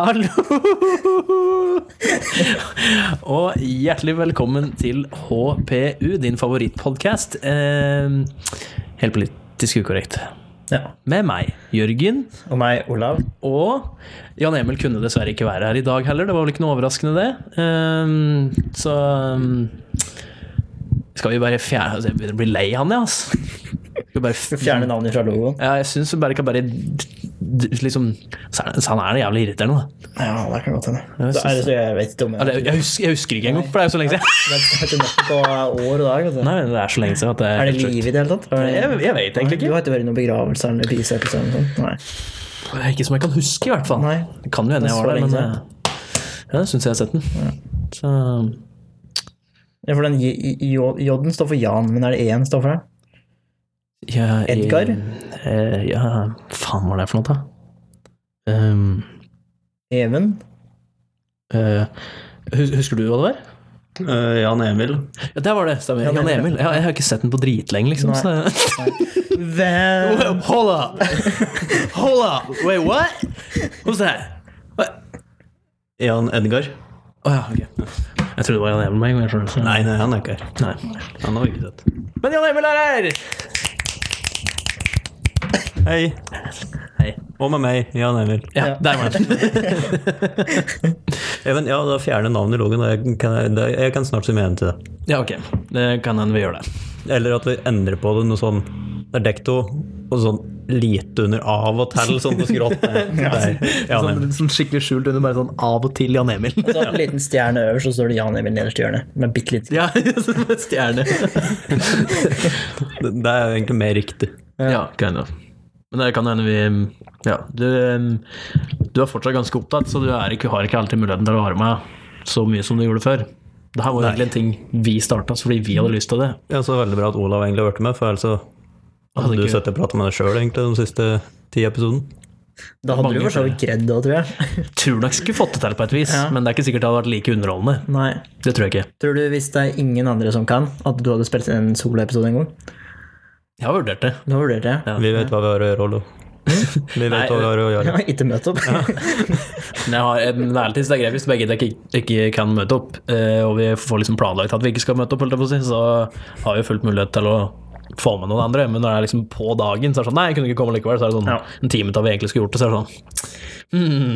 Hallo! Og hjertelig velkommen til HPU, din favorittpodkast. Eh, helt politisk ukorrekt. Ja. Med meg, Jørgen. Og meg, Olav. Og Jan Emil kunne dessverre ikke være her i dag heller. Det var vel ikke noe overraskende, det. Ehm, så um, skal vi bare fjerne altså, Jeg begynner å bli lei han, jeg, altså. Skal vi bare Fjerne navnet fra logoen. Ja, jeg syns bare kan bare liksom Så er så han er det jævlig irriterende, da. Ja, det kan godt hende. jeg det jeg vet ikke om Eller, jeg jeg, husker, jeg husker ikke engang, for det er jo så lenge siden. Det ikke på år og dag. Vet. Nei, det er så lenge siden at det Er det liv i det hele tatt? Jeg, jeg vet egentlig ikke. Du har ikke vært i noen begravelser eller bisettelser eller noe sånt? Nei. Det er Ikke som jeg kan huske, i hvert fall. Nei. Det kan jo hende jeg var der, men eh, ja, jeg syns jeg har sett den. Så Ja, for den J-en står for Jan, men er det E-en står for det? Ja, Edgar? eh, ja, faen var det for noe, da? Um, Even? eh, husker du hva det var? Uh, Jan Emil. Ja, der var det. Stemmer. Jan Jan Emil. Emil. Ja, jeg har ikke sett den på dritlenge, liksom. Nei. Så. Hvem? Hold up! Hold up! Wait, what? Who's that? What? Jan Edgar. Å ja, ok. Jeg trodde det var Jan Emil med en gang. Nei, nei, han er ikke her. Nei. Han har vi ikke sett. Men Jan Emil er her! Hei. Hei. Og med meg, Jan Emil. Ja, Ja. der var han. Even, ja, da fjerner navnet i loggen. og Jeg kan, jeg kan snart si igjen til det. Ja, ok. Det kan hende vi gjør det. Eller at vi endrer på det noe sånn Det er dekto og sånn lite under av og til, sånn på skrått. Nei, Sånn, sånn skikkelig skjult under bare sånn av og til Jan Emil. Og så en liten stjerne øverst, og så står det Jan Emil nederst i hjørnet. Med bitte litt. Ja, som stjerne. Det, det er egentlig mer riktig. Ja, kind of. Men det kan hende vi Ja, du, du er fortsatt ganske opptatt, så du er ikke, har ikke alltid muligheten til å være med så mye som du gjorde før. Det her var jo egentlig en ting vi starta fordi vi hadde lyst til det. Ja, så veldig bra at Olav egentlig har vært med, for ellers altså, Hadde du ikke- sittet og pratet med deg sjøl de siste ti episodene. Da hadde Mange du for så vidt gredd det òg, tror jeg. Tror nok skulle fått det til på et vis, Ja. men det er ikke sikkert det hadde vært like underholdende. Nei. Det tror jeg ikke. Tror du, hvis det er ingen andre som kan, at du hadde spilt en soloepisode en gang? Jeg har vurdert det. Du har vurdert det? Ja. Vi vet hva vi har å gjøre, Ollo. Vi vet Nei, hva vi har å gjøre. Ja, ikke møte opp. Men jeg har en så det er greit hvis begge dere ikke, ikke kan møte opp, eh, og vi får liksom planlagt at vi ikke skal møte opp, holdt jeg på å si, så har vi fullt mulighet til å få med noen andre. Men når det er liksom på dagen, så er det sånn Nei, jeg kunne ikke komme likevel. Så er det sånn Ja. en time til vi egentlig skulle gjort det, så er det sånn mm.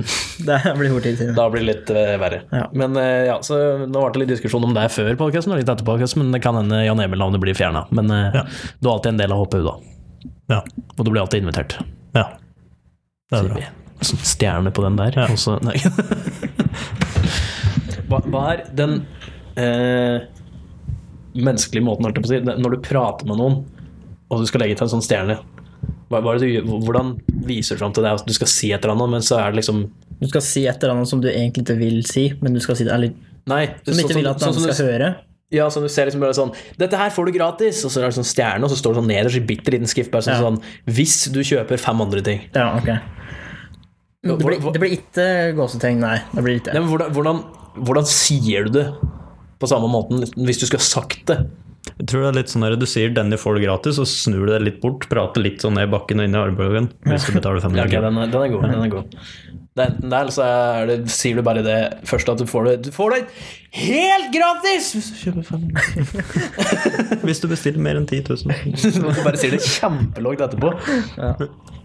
Det blir fort tid. Da blir det litt uh, verre. Ja. Men uh, ja, så nå ble det litt diskusjon om det før podkasten og litt etter podkasten, men det kan hende Jan Emil-navnet blir fjerna. Men eh, du er alltid en del av HPU, da. Ja. Og du blir alltid invitert. ja. Det er bra. Sånn stjerne på den der. Ja. og så- nei. hva, hva er den eh, menneskelige måten, holdt jeg på å si, når du prater med noen, og du skal legge til en sånn stjerne hva, hva det du, hvordan viser du fram til det? Du skal si et eller annet, men så er det liksom Du skal si et eller annet som du egentlig ikke vil si, men du skal si det eller, Nei. som ikke vil at sånn sånn, som du- skal høre. Ja, sånn du ser liksom bare sånn Dette her får du gratis! Og så er det sånn stjerne, og så står det sånn nederst i bitte liten skrift bare sånn, Ja. sånn Hvis du kjøper fem andre ting. Ja, ok. Det blir, det blir ikke gåsetegn, nei. Det blir ikke Nei, men hvordan, hvordan, hvordan sier du det på samme måten hvis du skulle sagt det? Jeg tror det er litt sånn at Du sier 'denne får du gratis', og snur du deg litt bort. Prater litt sånn ned i bakken og inn i armbøyen. Hvis du betaler 500 kroner. den, er- den er god. Den er god. Det er enten det, eller så er det, sier du bare det først at du får det Du får det helt gratis! Hvis du kjøper fem Hvis du bestiller mer enn 10 000. Du bare sier det kjempelågt etterpå.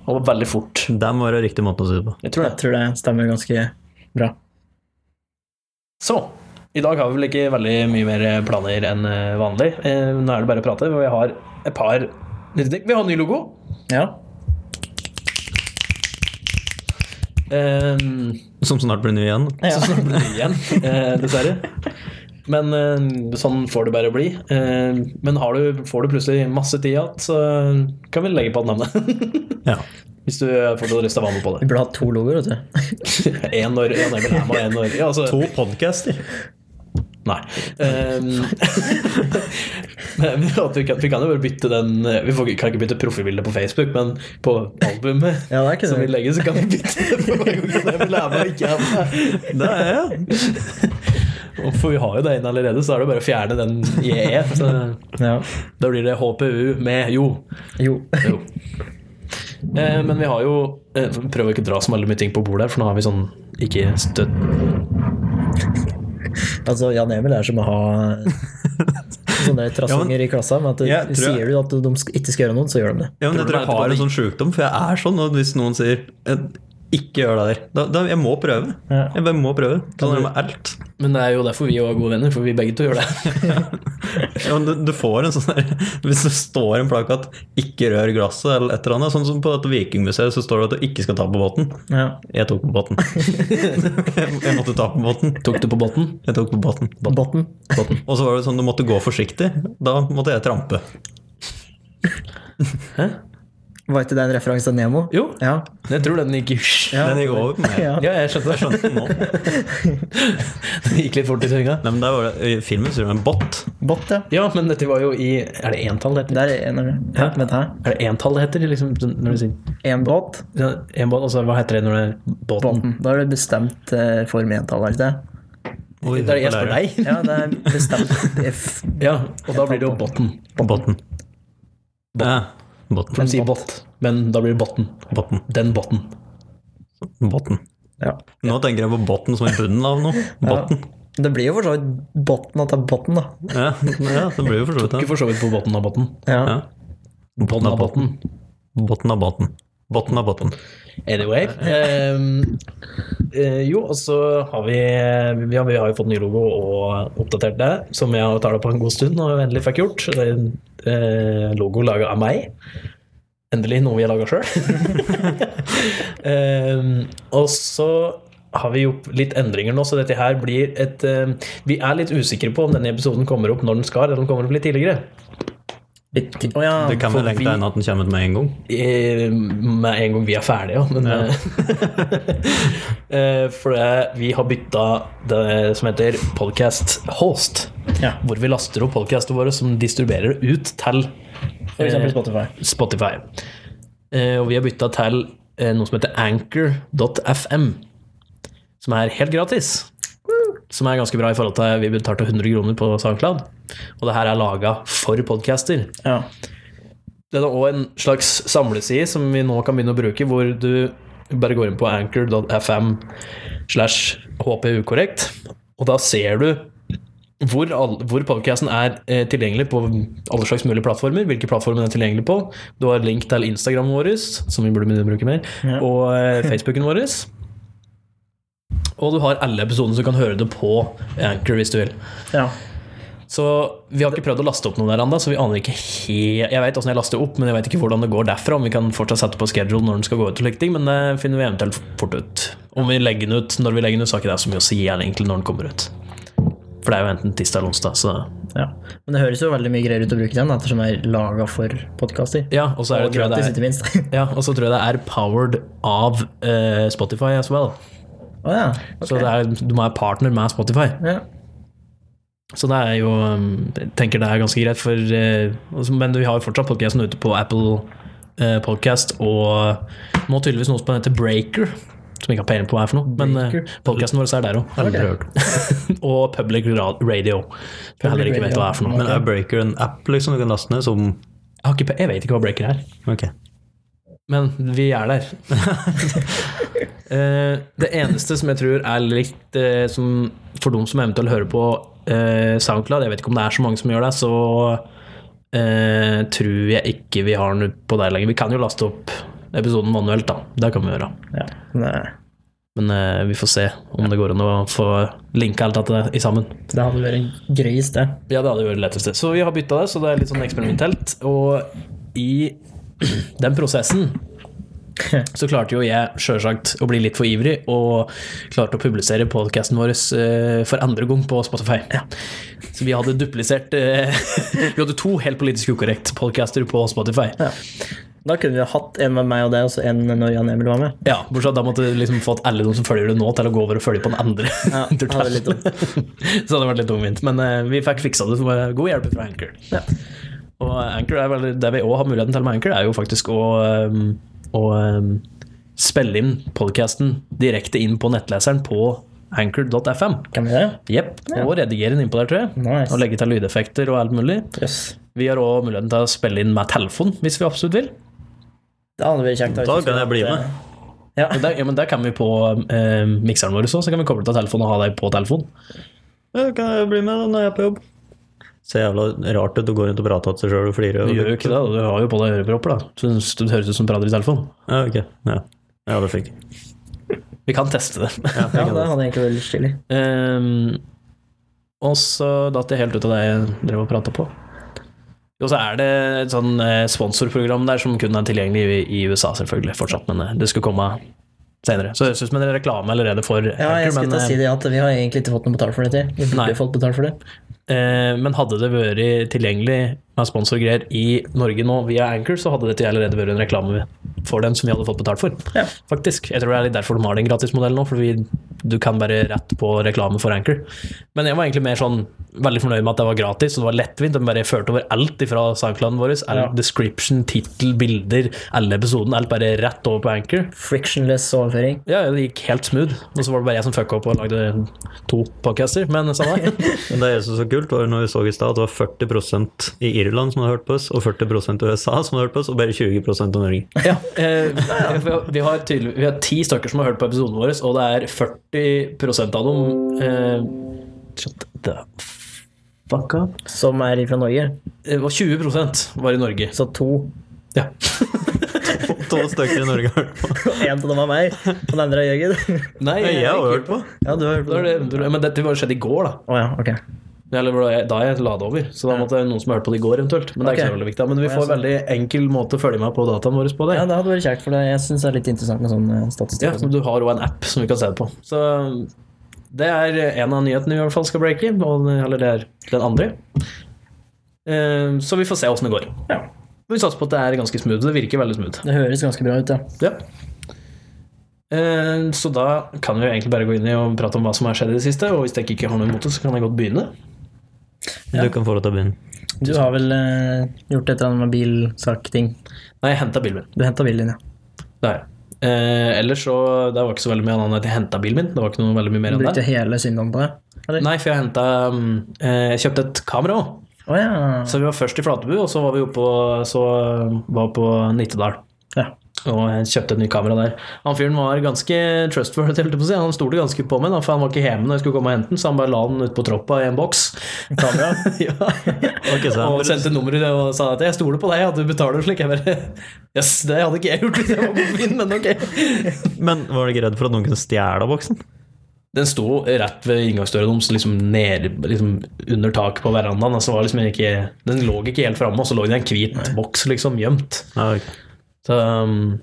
Og veldig fort. Det må være riktig måte å si det på. Jeg tror Jeg tror det stemmer ganske bra. Så i dag har vi vel ikke veldig mye mer planer enn eh, vanlig. Eh, Nå er det bare å prate. Vi har et par. Vi har en ny logo. Ja. Um, Som snart blir ny igjen. Som snart blir ny igjen, eh, dessverre. Men eh, sånn får det bare bli. Eh, men har du, får du plutselig masse tid igjen, så kan vi legge på et navn. Ja. Hvis du fortsatt har lyst til å være med på Vi burde hatt to logoer, vet du. det. En når Emil er med, en når ja, altså, To podcaster. Nei. Um, vi, kan, vi kan jo bare bytte den eh, Vi får, kan ikke bytte profilbildet på Facebook, men på albumet Ja, det ikke som vi legger, så kan vi bytte det for hver gang Jan Emil er med ikke er med. Det jeg. For vi har jo det inne allerede, så er det bare å fjerne den JE. Ja. da blir det HPU med jo. Jo. jo. Eh, men vi har jo eh, ikke å dra så veldig mye ting på bordet her, for nå har vi sånn ikke støtt Altså, Jan Emil er som å ha sånne trassinger i klassa. Men at du, Jeg tror jeg- sier du at de ikke skal gjøre noe, så gjør de det. Ja, men jeg tror jeg har en sånn sjukdom, for jeg er sånn. Og hvis noen sier eh, ikke gjør det der, da, da jeg må prøve. Ja. Jeg må prøve. Det med alt. Men det er jo derfor vi er gode venner, for vi begge to gjør det. Ja, du, du får en sånn der Hvis det står en plakat 'ikke rør glasset' eller et eller annet, sånn som på dette Vikingmuseet, så står det at du ikke skal ta på båten. Ja. Jeg tok på båten. jeg, måtte ta på båten. Tok du på båten? Jeg tok på båten. Botten. Og så var det sånn du måtte gå forsiktig. Da måtte jeg trampe. Var ikke det en referanse til Nemo? Jo, Ja. jeg tror den gikk Ja. Den gikk over på meg. Ja. Ja, jeg skjønte det. Skjønte den. Gikk litt fort i svinga. Nei, men der var det, I filmen så du det en bot. Bot, ja. Ja, men dette var jo i Er det entall det heter? Det er en av. Ja, vent her. Er det entall det heter? Liksom, når du sier En båt. Ja, en båt, altså hva heter det når det er båten? Båten. Da er det bestemt eh, form entall, er det ikke det? Oi, Det er jeg spør deg. Ja, det er bestemt F. Ja, og da blir det jo botten. Botten. Ja, botten. For de sier bot, men da blir det botten. Botten. Den botten. Botten. Ja. Nå tenker jeg på botten som i bunnen av noe. Botten. Det blir jo for så vidt botten at det er botten, da. Ja, ja det blir jo for så vidt Ikke det. for så vidt på botten av botten. Ja. Ja. Botten av botten. Botten av botten. Botten av botten. Anyway. ehm, eh, jo, og så har vi har, vi har jo fått ny logo og oppdatert det, som jeg har talt på en god stund og endelig fikk gjort. Det er en eh, logo laga av meg. Endelig noe vi har laga sjøl. og så har vi gjort litt endringer nå, så dette her blir et eh, Vi er litt usikre på om denne episoden kommer opp når den skal, eller om den kommer opp litt tidligere. Litt- oh ja. Det kan for vel vi- hende at den kommer med en gang. Eh, med en gang vi er ferdige, ja. Men, ja. for det, vi har bytta det som heter podcast host. Ja. Hvor vi laster opp podcastene våre som distribuerer ut til For eh, Spotify. Spotify. Eh, og vi har bytta til eh, noe som heter anchor.fm, som er helt gratis. Som er ganske bra i forhold til vi betalte 100 kroner på SoundCloud. Og det her er laga for podcaster. Ja. Det er òg en slags samleside som vi nå kan begynne å bruke, hvor du bare går inn på anchor.fm slash hpukorrekt, og da ser du hvor, all, hvor podcasten er eh, tilgjengelig på alle slags mulige plattformer. Hvilke plattformer den er tilgjengelig på. Du har link til Instagramen vår, som vi burde begynne å bruke mer, Ja. og eh, Facebooken vår. Og du har alle episodene, så du kan høre det på Anchor hvis du vil. ja. Så vi har ikke prøvd å laste opp noen der ennå, så vi aner ikke helt Jeg vet åssen jeg laster opp, men jeg vet ikke hvordan det går derfra. Om vi kan fortsatt sette på schedule når den skal gå ut og slike ting, men det finner vi eventuelt fort ut. Om vi legger den ut når vi legger den ut, så har ikke det så mye å si igjen egentlig når den kommer ut. For det er jo enten tirsdag eller onsdag, så ja. Men det høres jo veldig mye greier ut å bruke den, ettersom den er laga for podkaster. Ja, og så tror jeg det er, ja, tror jeg det er powered av uh, Spotify as well. Å ja. Så det er, du må være partner med Spotify. ja. Så det er jo um, Jeg tenker det er ganske greit, for eh, altså, Men vi har jo fortsatt podkasten ute på Apple eh, Podcast, og nå tydeligvis noe som heter Breaker. Som ikke har peiling på hva er for noe, men Breaker? podkasten vår er der òg. Okay. og Public Radio. Som jeg heller ikke vet hva er for noe. Men er Breaker en app liksom du kan laste ned som Jeg, jeg vet ikke hva Breaker er, Okay. men vi er der. Eh, det eneste som jeg tror er litt eh, som For dem som eventuelt hører på eh, SoundCloud, jeg vet ikke om det er så mange som gjør det, så eh, tror jeg ikke vi har den på der lenger. Vi kan jo laste opp episoden manuelt, da. Det kan vi gjøre. ja. Men eh, vi får se om det går an å få linka alt dette i sammen. det hadde vært gøyest, det. Ja, det hadde vært lettest. Så vi har bytta det, så det er litt sånn eksperimentelt. Og i den prosessen så klarte jo jeg sjølsagt å bli litt for ivrig, og klarte å publisere podkasten vår eh, for andre gang på Spotify. Så vi hadde duplisert eh, Vi hadde to helt politisk ukorrekt podcaster på Spotify. Ja. Da kunne vi ha hatt en med meg og deg, og så en når Jan Emil var med. Ja, Bortsett da måtte du liksom fått alle de som følger det nå, til å gå over og følge på den andre. Ja, det hadde litt så det hadde vært litt tungvint. Men uh, vi fikk fiksa det med god hjelp fra Anchor. Ja. Og Anchor er vel, det vi òg har muligheten til med Anchor, er jo faktisk å, um, å um, spille inn podkasten direkte inn på nettleseren på anchor.fm. Kan vi det? Jepp. Og redigere den innpå der, tror jeg. Nice. Og legge til lydeffekter og alt mulig. Yes. Vi har òg muligheten til å spille inn med telefon, hvis vi absolutt vil. Det hadde vært kjekt. Da kan jeg bli med. Ja. Men der, ja, men der kan vi på eh, mikseren vår også, så kan vi koble til telefonen og ha deg på telefon. Ja, kan jeg bli med når jeg er på jobb? Ser jævla rart ut å gå rundt og prate til seg sjøl og flire. Du gjør jo ikke det, du har jo på deg ørepropper, da. Så du det høres ut som du prater i telefon. Ja, ok. Ja, ja det fikk. Vi kan teste det. Ja, Ja, det hadde egentlig vært stilig. Um, og så datt jeg helt ut av det jeg drev og prata på. Og så er det et sånn eh, sponsorprogram der som kun er tilgjengelig i, i USA, selvfølgelig, fortsatt, men eh, det skulle komme senere. Så det høres ut som en reklame allerede for Ja, jeg skulle til å si det at vi har egentlig ikke fått noe betalt for det til. Vi burde Nei. fått betalt for det. Eh, men hadde det vært tilgjengelig med sponsorgreier i Norge nå via Anchor, så hadde dette allerede vært en reklame for den som vi hadde fått betalt for. Ja. Faktisk. Jeg tror det er litt derfor de har den gratismodellen nå, for vi, du kan bare rett på reklame for Anchor. Men jeg var egentlig mer sånn veldig fornøyd med at det var gratis, og det var lettvint. De bare førte over alt fra SoundClouden vår. All Ja. description, tittel, bilder, alle episoden. Alt bare rett over på Anchor. Frictionless overføring. Ja, det gikk helt smooth. Og så var det bare jeg som fucka opp og lagde to podcaster, men samme det. Men det synes så kult, var når vi så i stad at det var 40% i Irland som har hørt på oss, og 40 i USA som har hørt på oss, og bare 20 av Norge. Ja, eh, vi, har, tydelig, vi har ti stykker som har hørt på episoden vår, og det er 40% av dem eh, shut the fuck up. Som er fra Norge. Det var 20% var i Norge. Så to. Ja. To stykker i Norge har hørt på. Én en av dem er meg, og den andre er Jørgen. Nei, jeg, jeg har hørt på. Ja, du har hørt på det. men dette var skjedd i går, da. Oh, ja, ok. Eller da jeg la det over. Så da måtte noen som har hørt på det i går, eventuelt. Men det er ikke så veldig viktig. Men vi får en veldig enkel måte å følge med på dataen vår på det. Ja, det hadde vært kjekt, for det. jeg syns det er litt interessant med sånn statistikk. Ja, statistikk. så sånn. du har òg en app som vi kan se det på. Så det er en av nyhetene vi i hvert fall skal breake, eller det er den andre. Eh, Så vi får se åssen det går. Ja. Men Vi satser på at det er ganske smooth. Det virker veldig smooth. Det høres ganske bra ut, ja. Ja. Eh, Så da kan vi egentlig bare gå inn i og prate om hva som har skjedd i det siste. Og hvis jeg ikke har noe imot det, så kan jeg godt begynne. Du kan få lov til å begynne. Du har vel eh, gjort et eller annet med bilsak-ting. Nei, jeg henta bilen min. Du henta bilen din, ja. Det har jeg. Eh, ellers så Det var ikke så veldig mye annet enn at jeg henta bilen min. Det var ikke noe veldig mye mer Du enn brukte hele syndom på det? Eller? Nei, for jeg henta eh, Jeg kjøpte et kamera òg. Oh, ja. Så vi var først i Flatebu, og så var vi oppe på, var på Nittedal. ja. Og jeg kjøpte et nytt kamera der. Han fyren var ganske trustworthy, si. Han stolte ganske på meg, for han var ikke hjemme når jeg skulle komme og hente den, så han bare la den ut på troppa i en boks. Kamera? ja. okay, så Og sendte nummeret og sa at 'jeg stoler på deg, at du betaler slik'. Jeg bare Jøss, det hadde ikke jeg gjort hvis jeg var på Finn, men ok. Men var du ikke redd for at noen kunne stjele boksen? Den sto rett ved inngangsdøra deres, liksom, ned, liksom under taket på verandaen. Altså, var liksom ikke, den lå ikke helt framme, og så lå det i en hvit boks liksom gjemt. Ja, ok. Så, um,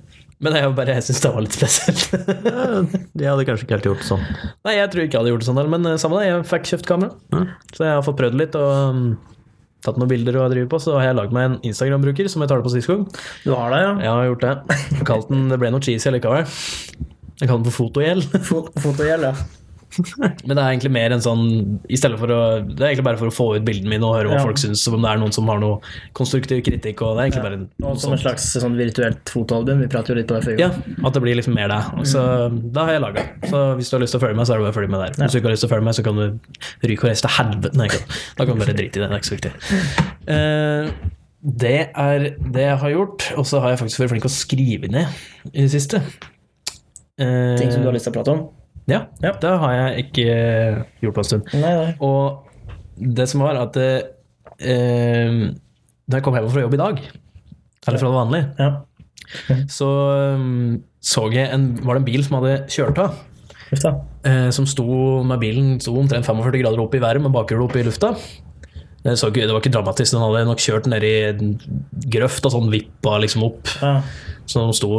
men jeg, bare, jeg syns det var litt spesielt. jeg De hadde kanskje ikke helt gjort sånn. Nei, jeg tror ikke jeg hadde gjort det sånn, men eh, samme det, jeg fikk kjøpt kamera. Ja. Så jeg har fått prøvd litt og um, tatt noen bilder og driver på, så har jeg lagd meg en Instagram-bruker som jeg tar det på sist gang. Du har det, ja? Jeg har gjort det. Kalt den, det ble noe cheesy likevel. Jeg kaller den for fotogjeld. Fo Fotogjeld, ja. Men det er egentlig mer en sånn i stedet for å, Det er egentlig bare for å få ut bildene mine og høre hva Ja. folk syns, om det er noen som har noe konstruktiv kritikk. Og det er egentlig bare en, Og som en slags sånn virtuelt fotoalbum. Vi prater jo litt på det før. Ja, at det blir liksom mer det. Så da har jeg laga. Så hvis du har lyst til å følge med, så er det bare å følge med der. Hvis du ikke har lyst til å følge med, så kan du ryke og reise til helvete. Nei, da kan du bare drite i det. Det er ikke så viktig. Uh, det er det jeg har gjort. Og så har jeg faktisk vært flink til å skrive ned i det siste. Uh, Ting som du har lyst til å prate om. Ja, Ja. det har jeg ikke gjort på en stund. Nei, nei. Og det som var, at eh, eh, da jeg kom hjem fra jobb i dag, eller fra det vanlige, Ja. så um, så jeg en, var det en bil som hadde kjørt av. Eh, som sto med bilen sto omtrent 45 grader opp i været med bakhjulet opp i lufta. Så, ikke- det var ikke dramatisk, den hadde nok kjørt ned i grøft og sånn vippa liksom opp. Ja. Så hun sto,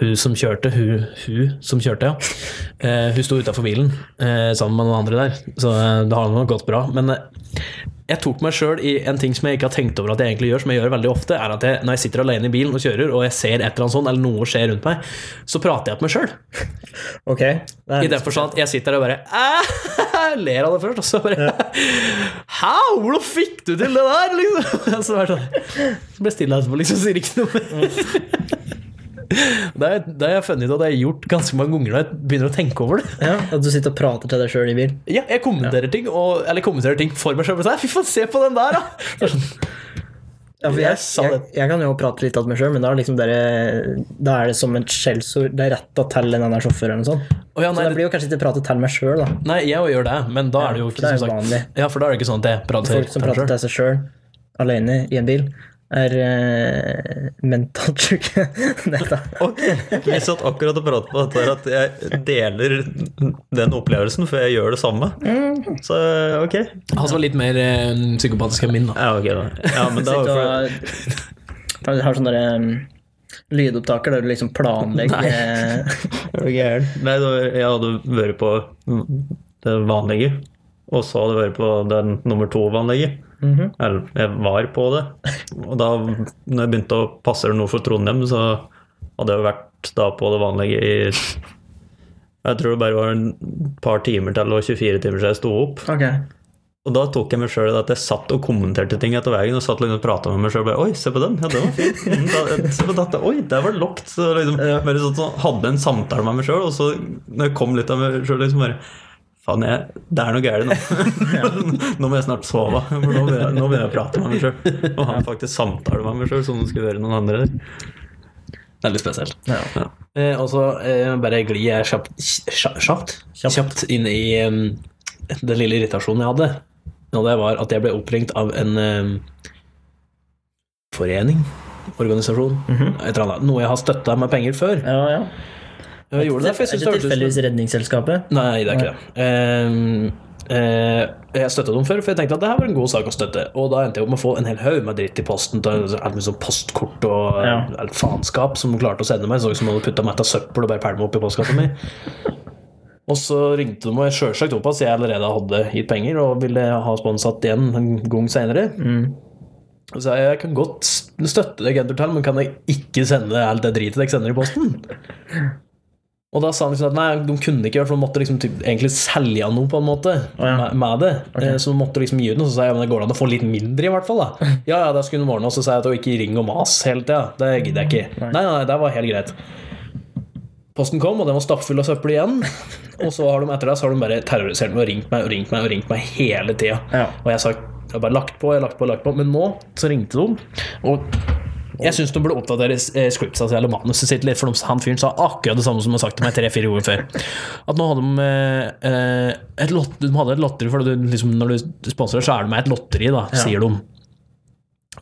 hun som kjørte, hun, hun som kjørte, ja. Eh, hun sto utafor bilen eh, sammen med noen andre der, så eh, det har nok gått bra. Men eh, jeg tok meg sjøl i en ting som jeg ikke har tenkt over at jeg egentlig gjør, som jeg gjør veldig ofte, er at jeg, når jeg sitter alene i bilen og kjører, og jeg ser et eller annet sånt, eller noe skjer rundt meg, så prater jeg til meg sjøl. Okay. I den forstand at jeg sitter der og bare Jeg ler av det først, og så bare Hæ, hvordan fikk du til det der? Liksom. Så, det sånn, så ble jeg stille etterpå, liksom, sier ikke noe mer. Det har jeg- funnet ut at jeg har gjort ganske mange ganger når jeg begynner å tenke over det. Ja, At du sitter og prater til deg sjøl i bil. Ja, jeg kommenterer ting og, Eller kommenterer ting for meg sjøl. Fy faen, se på den der, da! Sånn, Ja, Jeg jeg, jeg, kan jo prate litt om meg sjøl, men da er, liksom dere, da er det som et skjellsord. Det er retta til en annen sjåfør eller noe sånt. Oh, ja, Så det blir jo kanskje ikke prate til meg sjøl, da. nei, jeg gjør det, men da er det jo ikke det er som sagt. Ja, for da er det ikke sånn at jeg prater Folk som prater til seg sjøl alene i en bil, er uh, mentalt sjuke. Nei da. Ok, Vi satt akkurat og pratet på dette her at jeg deler den opplevelsen, for jeg gjør det samme. Så ok. Han som var litt mer uh, psykopatisk enn min, da. Ja, ok da. Ja, men da for... og har sånne der, um, lydopptaker der du liksom planlegger Nei, du? Nei, da, jeg hadde vært på det vanlige, og så hadde jeg vært på den nummer to-vanlige. Mhm. Eller, jeg var på det. Og da når jeg begynte å passe noe for Trondheim, så hadde jeg vært da på det vanlige i Jeg tror det bare var en par timer til og 24 timer siden jeg sto opp. Okay. Og da tok jeg meg sjøl at jeg satt og kommenterte ting etter veien. Og satt liksom og prata med meg sjøl. Oi, se på den! Ja, den var fin. Mm, Se på dette. Oi, der var det lokt. Så liksom, bare sånn, så hadde en samtale med meg sjøl, og så når jeg kom litt av meg sjøl, liksom bare Faen, jeg, det er noe gærent nå. nå må jeg snart sove. For nå begynner jeg, nå begynner jeg å prate med meg sjøl. Og ha en faktisk samtale med meg sjøl, som det skulle være noen andre. Veldig spesielt. Ja. Eh, og så eh, bare glir jeg kjapt, kjapt, kjapt, Kjapt. inn i um, den lille irritasjonen jeg hadde. Og det var at jeg ble oppringt av en um, forening, organisasjon, et eller annet. Noe jeg har støtta med penger før. ja, ja. Jeg gjorde det, for jeg ikke det hørtes tilfeldigvis Redningsselskapet? Nei, det er ikke det. Um, uh, jeg støtta dem før, for jeg tenkte at det her var en god sak å støtte. Og da endte jeg opp med å få en hel haug med dritt i posten. Alt mye sånn postkort og Ja. alt faenskap som klarte å sende meg. Så ut som de hadde putta meg etter søppel og bare pælma opp i postkassa mi. Og så ringte de meg sjølsagt opp at jeg allerede hadde gitt penger og ville ha sponset igjen en gang seinere. Så sa jeg kan godt støtte deg, men kan jeg ikke sende alt det dritet jeg sender i posten? Og da sa han liksom at nei, de kunne ikke gjøre for de måtte liksom typ, egentlig selge noe på en måte oh, ja. med, med det. Okay. Så de måtte liksom gi ut noe. Så sa jeg men det går an å få litt mindre, i hvert fall. da Ja, ja, det skulle de ordne. Og så sa jeg at ikke ring og mas hele tida. Det gidder jeg ikke. Nei, nei, nei, det var helt greit. Posten kom, og den var stappfull av søppel igjen. Og så har de etter det så har de bare terrorisert meg og ringt meg og ringt meg og ringt meg hele tida. Ja. Og jeg har sagt jeg har bare lagt på, jeg har lagt på, lagt på. Men nå så ringte de, og jeg syns de burde oppdatere eh, scriptsa si eller manuset sitt litt, for de- han fyren sa akkurat det samme som han sagt til meg tre-fire ganger før. At nå hadde de eh, eh, et lott, de hadde et lotteri, for du, liksom, når du sponsorer, så er det med et lotteri, da, Ja. sier de.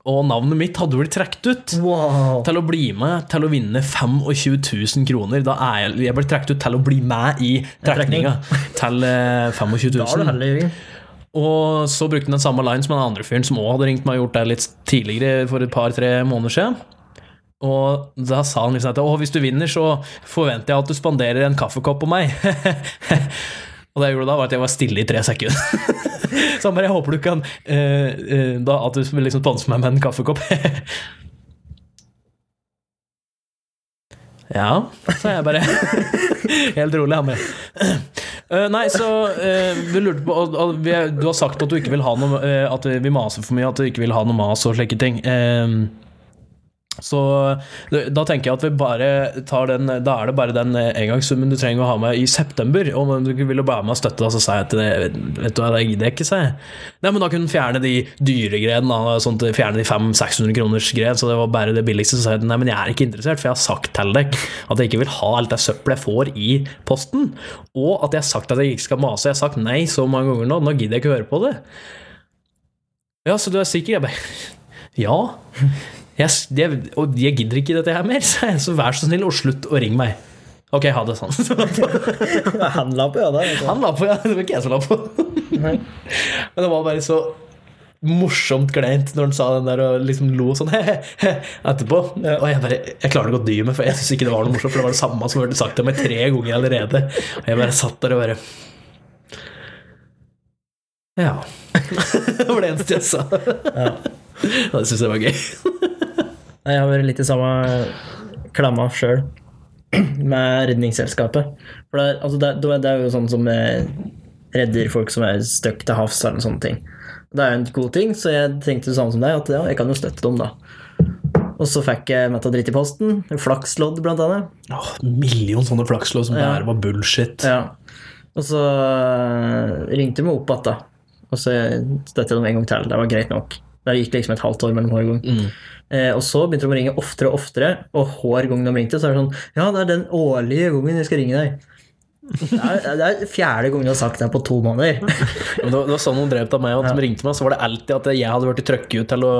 Og navnet mitt hadde blitt trukket ut. Wow. Til å bli med til å vinne 25 000 kroner. Da er jeg, jeg ble trukket ut til å bli med i trekninga til eh, 25 Da er du heldig. Og så brukte han den samme line som den andre fyren som også hadde ringt meg og gjort det litt tidligere, for et par-tre måneder siden. Og da sa han liksom at å, hvis du vinner, så forventer jeg at du spanderer en kaffekopp på meg. og det jeg gjorde da, var at jeg var stille i tre sekunder. så han bare, jeg håper du kan uh, uh, da, At du liksom sponse meg med en kaffekopp. ja, sa jeg bare. Helt rolig, han bare. Eh, nei, så uh, vi lurte på uh, vi, Du har sagt at du ikke vil ha noe eh, At vi maser for mye, at du ikke vil ha noe mas og slike ting. Eh, så da tenker jeg at vi bare tar den Da er det bare den engangssummen du trenger å ha med i september. Og om du ville være med og støtte, så sa jeg at det, vet du hva, det gidder jeg ikke, sa jeg. Nei, men da kunne du fjerne de dyre greiene, sånn fjerne de 500-600 kroners greien, så det var bare det billigste. Så sa jeg nei, men jeg er ikke interessert, for jeg har sagt til deg at jeg ikke vil ha alt det søppelet jeg får i posten. Og at jeg har sagt at jeg ikke skal mase. Jeg har sagt nei så mange ganger nå, nå gidder jeg ikke høre på det. Ja, så du er sikker? Jeg bare Ja. Jeg, jeg, og jeg gidder ikke dette her mer, sa jeg. Så vær så snill og slutt å ringe meg. Ok, ha det sånn. Han la på, ja da. Han la på, ja. Det var ikke jeg som la på. Men det var bare så morsomt kleint når han sa den der og liksom lo sånn etterpå. Og jeg bare, jeg klarer ikke å dy meg, for jeg syns ikke det var noe morsomt. For det var det samme som hørte sagt til meg tre ganger allerede. Og jeg bare satt der og bare Ja. Det var det eneste jeg sa. Ja. Det syns jeg var gøy. Jeg har vært litt i samme klamma sjøl, med Redningsselskapet. For det, er- altså det, det er jo sånn som redder folk som er stuck til havs eller sånne ting. Det er jo en god ting, så jeg tenkte det samme som deg, at ja, jeg kan jo støtte dem, da. Og så fikk jeg metta dritt i posten. Flakslodd, blant annet. Åh, million sånne flakslodd som Ja. bare var bullshit. Ja. Og så eh, ringte de meg opp igjen, da. Og så støttet de en gang til. Det var greit nok. Det gikk liksom et halvt år mellom hver gang. Mm. Eh, og så begynte de å ringe oftere og oftere, og hver gang de ringte, så er det sånn Ja, det er den årlige gangen jeg skal ringe deg. Det er, det er fjerde gangen du har sagt det på to måneder. Det, var, det var sånn hun drev av meg, og de ringte meg, så var det alltid at jeg hadde blitt trukket ut til å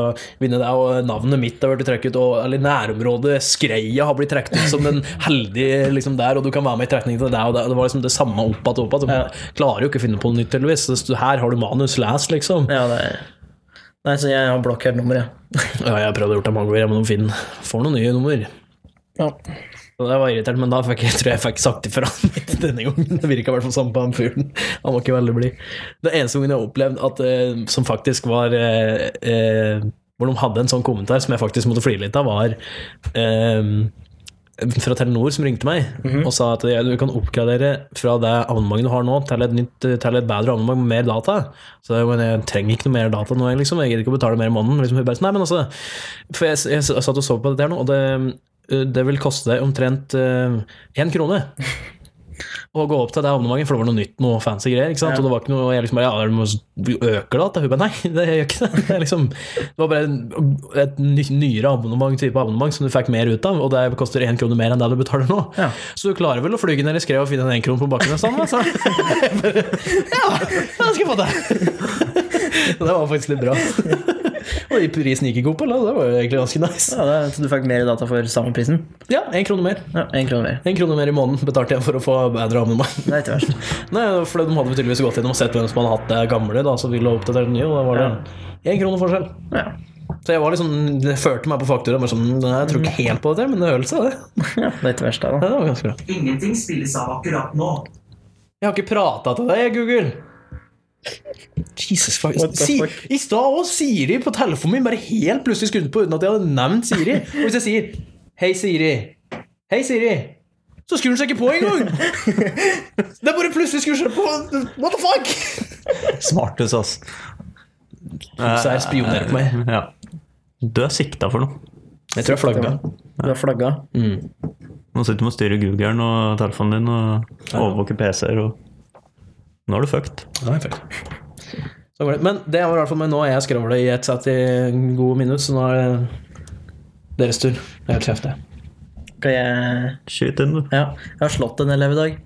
vinne det, og navnet mitt har blitt trukket ut, og eller nærområdet Skreia har blitt trukket ut som den heldige liksom der, og du kan være med i trekning til det og det. Det var liksom det samme opp igjen og opp igjen. Du klarer jo ikke å finne på noe nytt, tydeligvis. Her har du manus, les, liksom. Ja, det er Nei, så jeg har blokkert nummeret. Ja, jeg har prøvd å gjøre det mange ganger, men de finner, får noen nye nummer. Ja. Og det var irritert, men da fikk jeg, tror jeg fikk sagt ifra denne gangen. Det virka i hvert fall sånn på han fyren. Han var ikke veldig blid. Det eneste gangen jeg har opplevd at, eh, som faktisk var eh, eh, Hvor de hadde en sånn kommentar som jeg faktisk måtte flire litt av, var eh, fra Telenor som ringte meg og sa at ja, du kan oppgradere fra det abonnementet du har nå, til et, nytt, til et bedre abonnement med mer data. Så jeg, men jeg trenger ikke noe mer data nå, jeg, liksom. jeg gidder ikke å betale mer i måneden. Liksom, sånn, Nei, men altså For jeg, jeg, satt og så på dette her nå, og det, det vil koste deg omtrent én krone. Å gå opp til det abonnementet, for det var noe nytt, noe fancy greier. ikke sant? Ja. Og det var ikke noe, jeg liksom bare, ja, du må du øker da? Hun bare, nei, det gjør ikke det. Det, liksom, det var bare et nyere abonnement, type abonnement som du fikk mer ut av, og det koster én krone mer enn det du betaler nå. Ja. Så du klarer vel å fly ned i skrevet og finne en énkrone på bakken og sånn? Altså. Ja, jeg skal få det. Det var faktisk litt bra. Og de prisen gikk ikke opp, eller? Det var jo egentlig ganske nice. Ja, det, så du fikk mer data for samme prisen? Ja, én krone mer. Ja, en krone mer. En krone mer i måneden betalte jeg for å få bedre abonnement. Det er ikke verst. Nei, for de hadde tydeligvis gått gjennom og sett hvem som hadde hatt det gamle, da, så ville oppdatert det nye, og da var det én krone forskjell. Ja. Så jeg var liksom, det førte meg på faktura, men sånn, jeg tror ikke helt på det, men det høres seg, det. ja, det er ikke verst, da. Ja, det var ganske bra. Ingenting spilles av akkurat nå. Jeg har ikke prata til deg, Google. Jesus fuck. Si, fuck? I stad òg Siri på telefonen min bare helt plutselig skrudde på uten at jeg hadde nevnt Siri. Og hvis jeg sier 'Hei, Siri', Hei, Siri så skrur den seg ikke på engang! Det er bare plutselig skrur seg på. What the fuck? Smartus, ass. Så er spioner på meg. Ja. Du er sikta for noe. Jeg tror jeg flagga. Du er flagga. Nå sitter du med å styre Googlen og telefonen din og overvåker PC-er og Nå er du fucked. Ja, jeg fucked. det. Så går det. Men det var i hvert fall med nå er jeg skravla i ett sett i gode minutter, så nå er det deres tur. Det er helt kjeft, det. Skal jeg Skyt inn, du. Ja, jeg har slått en elev i dag.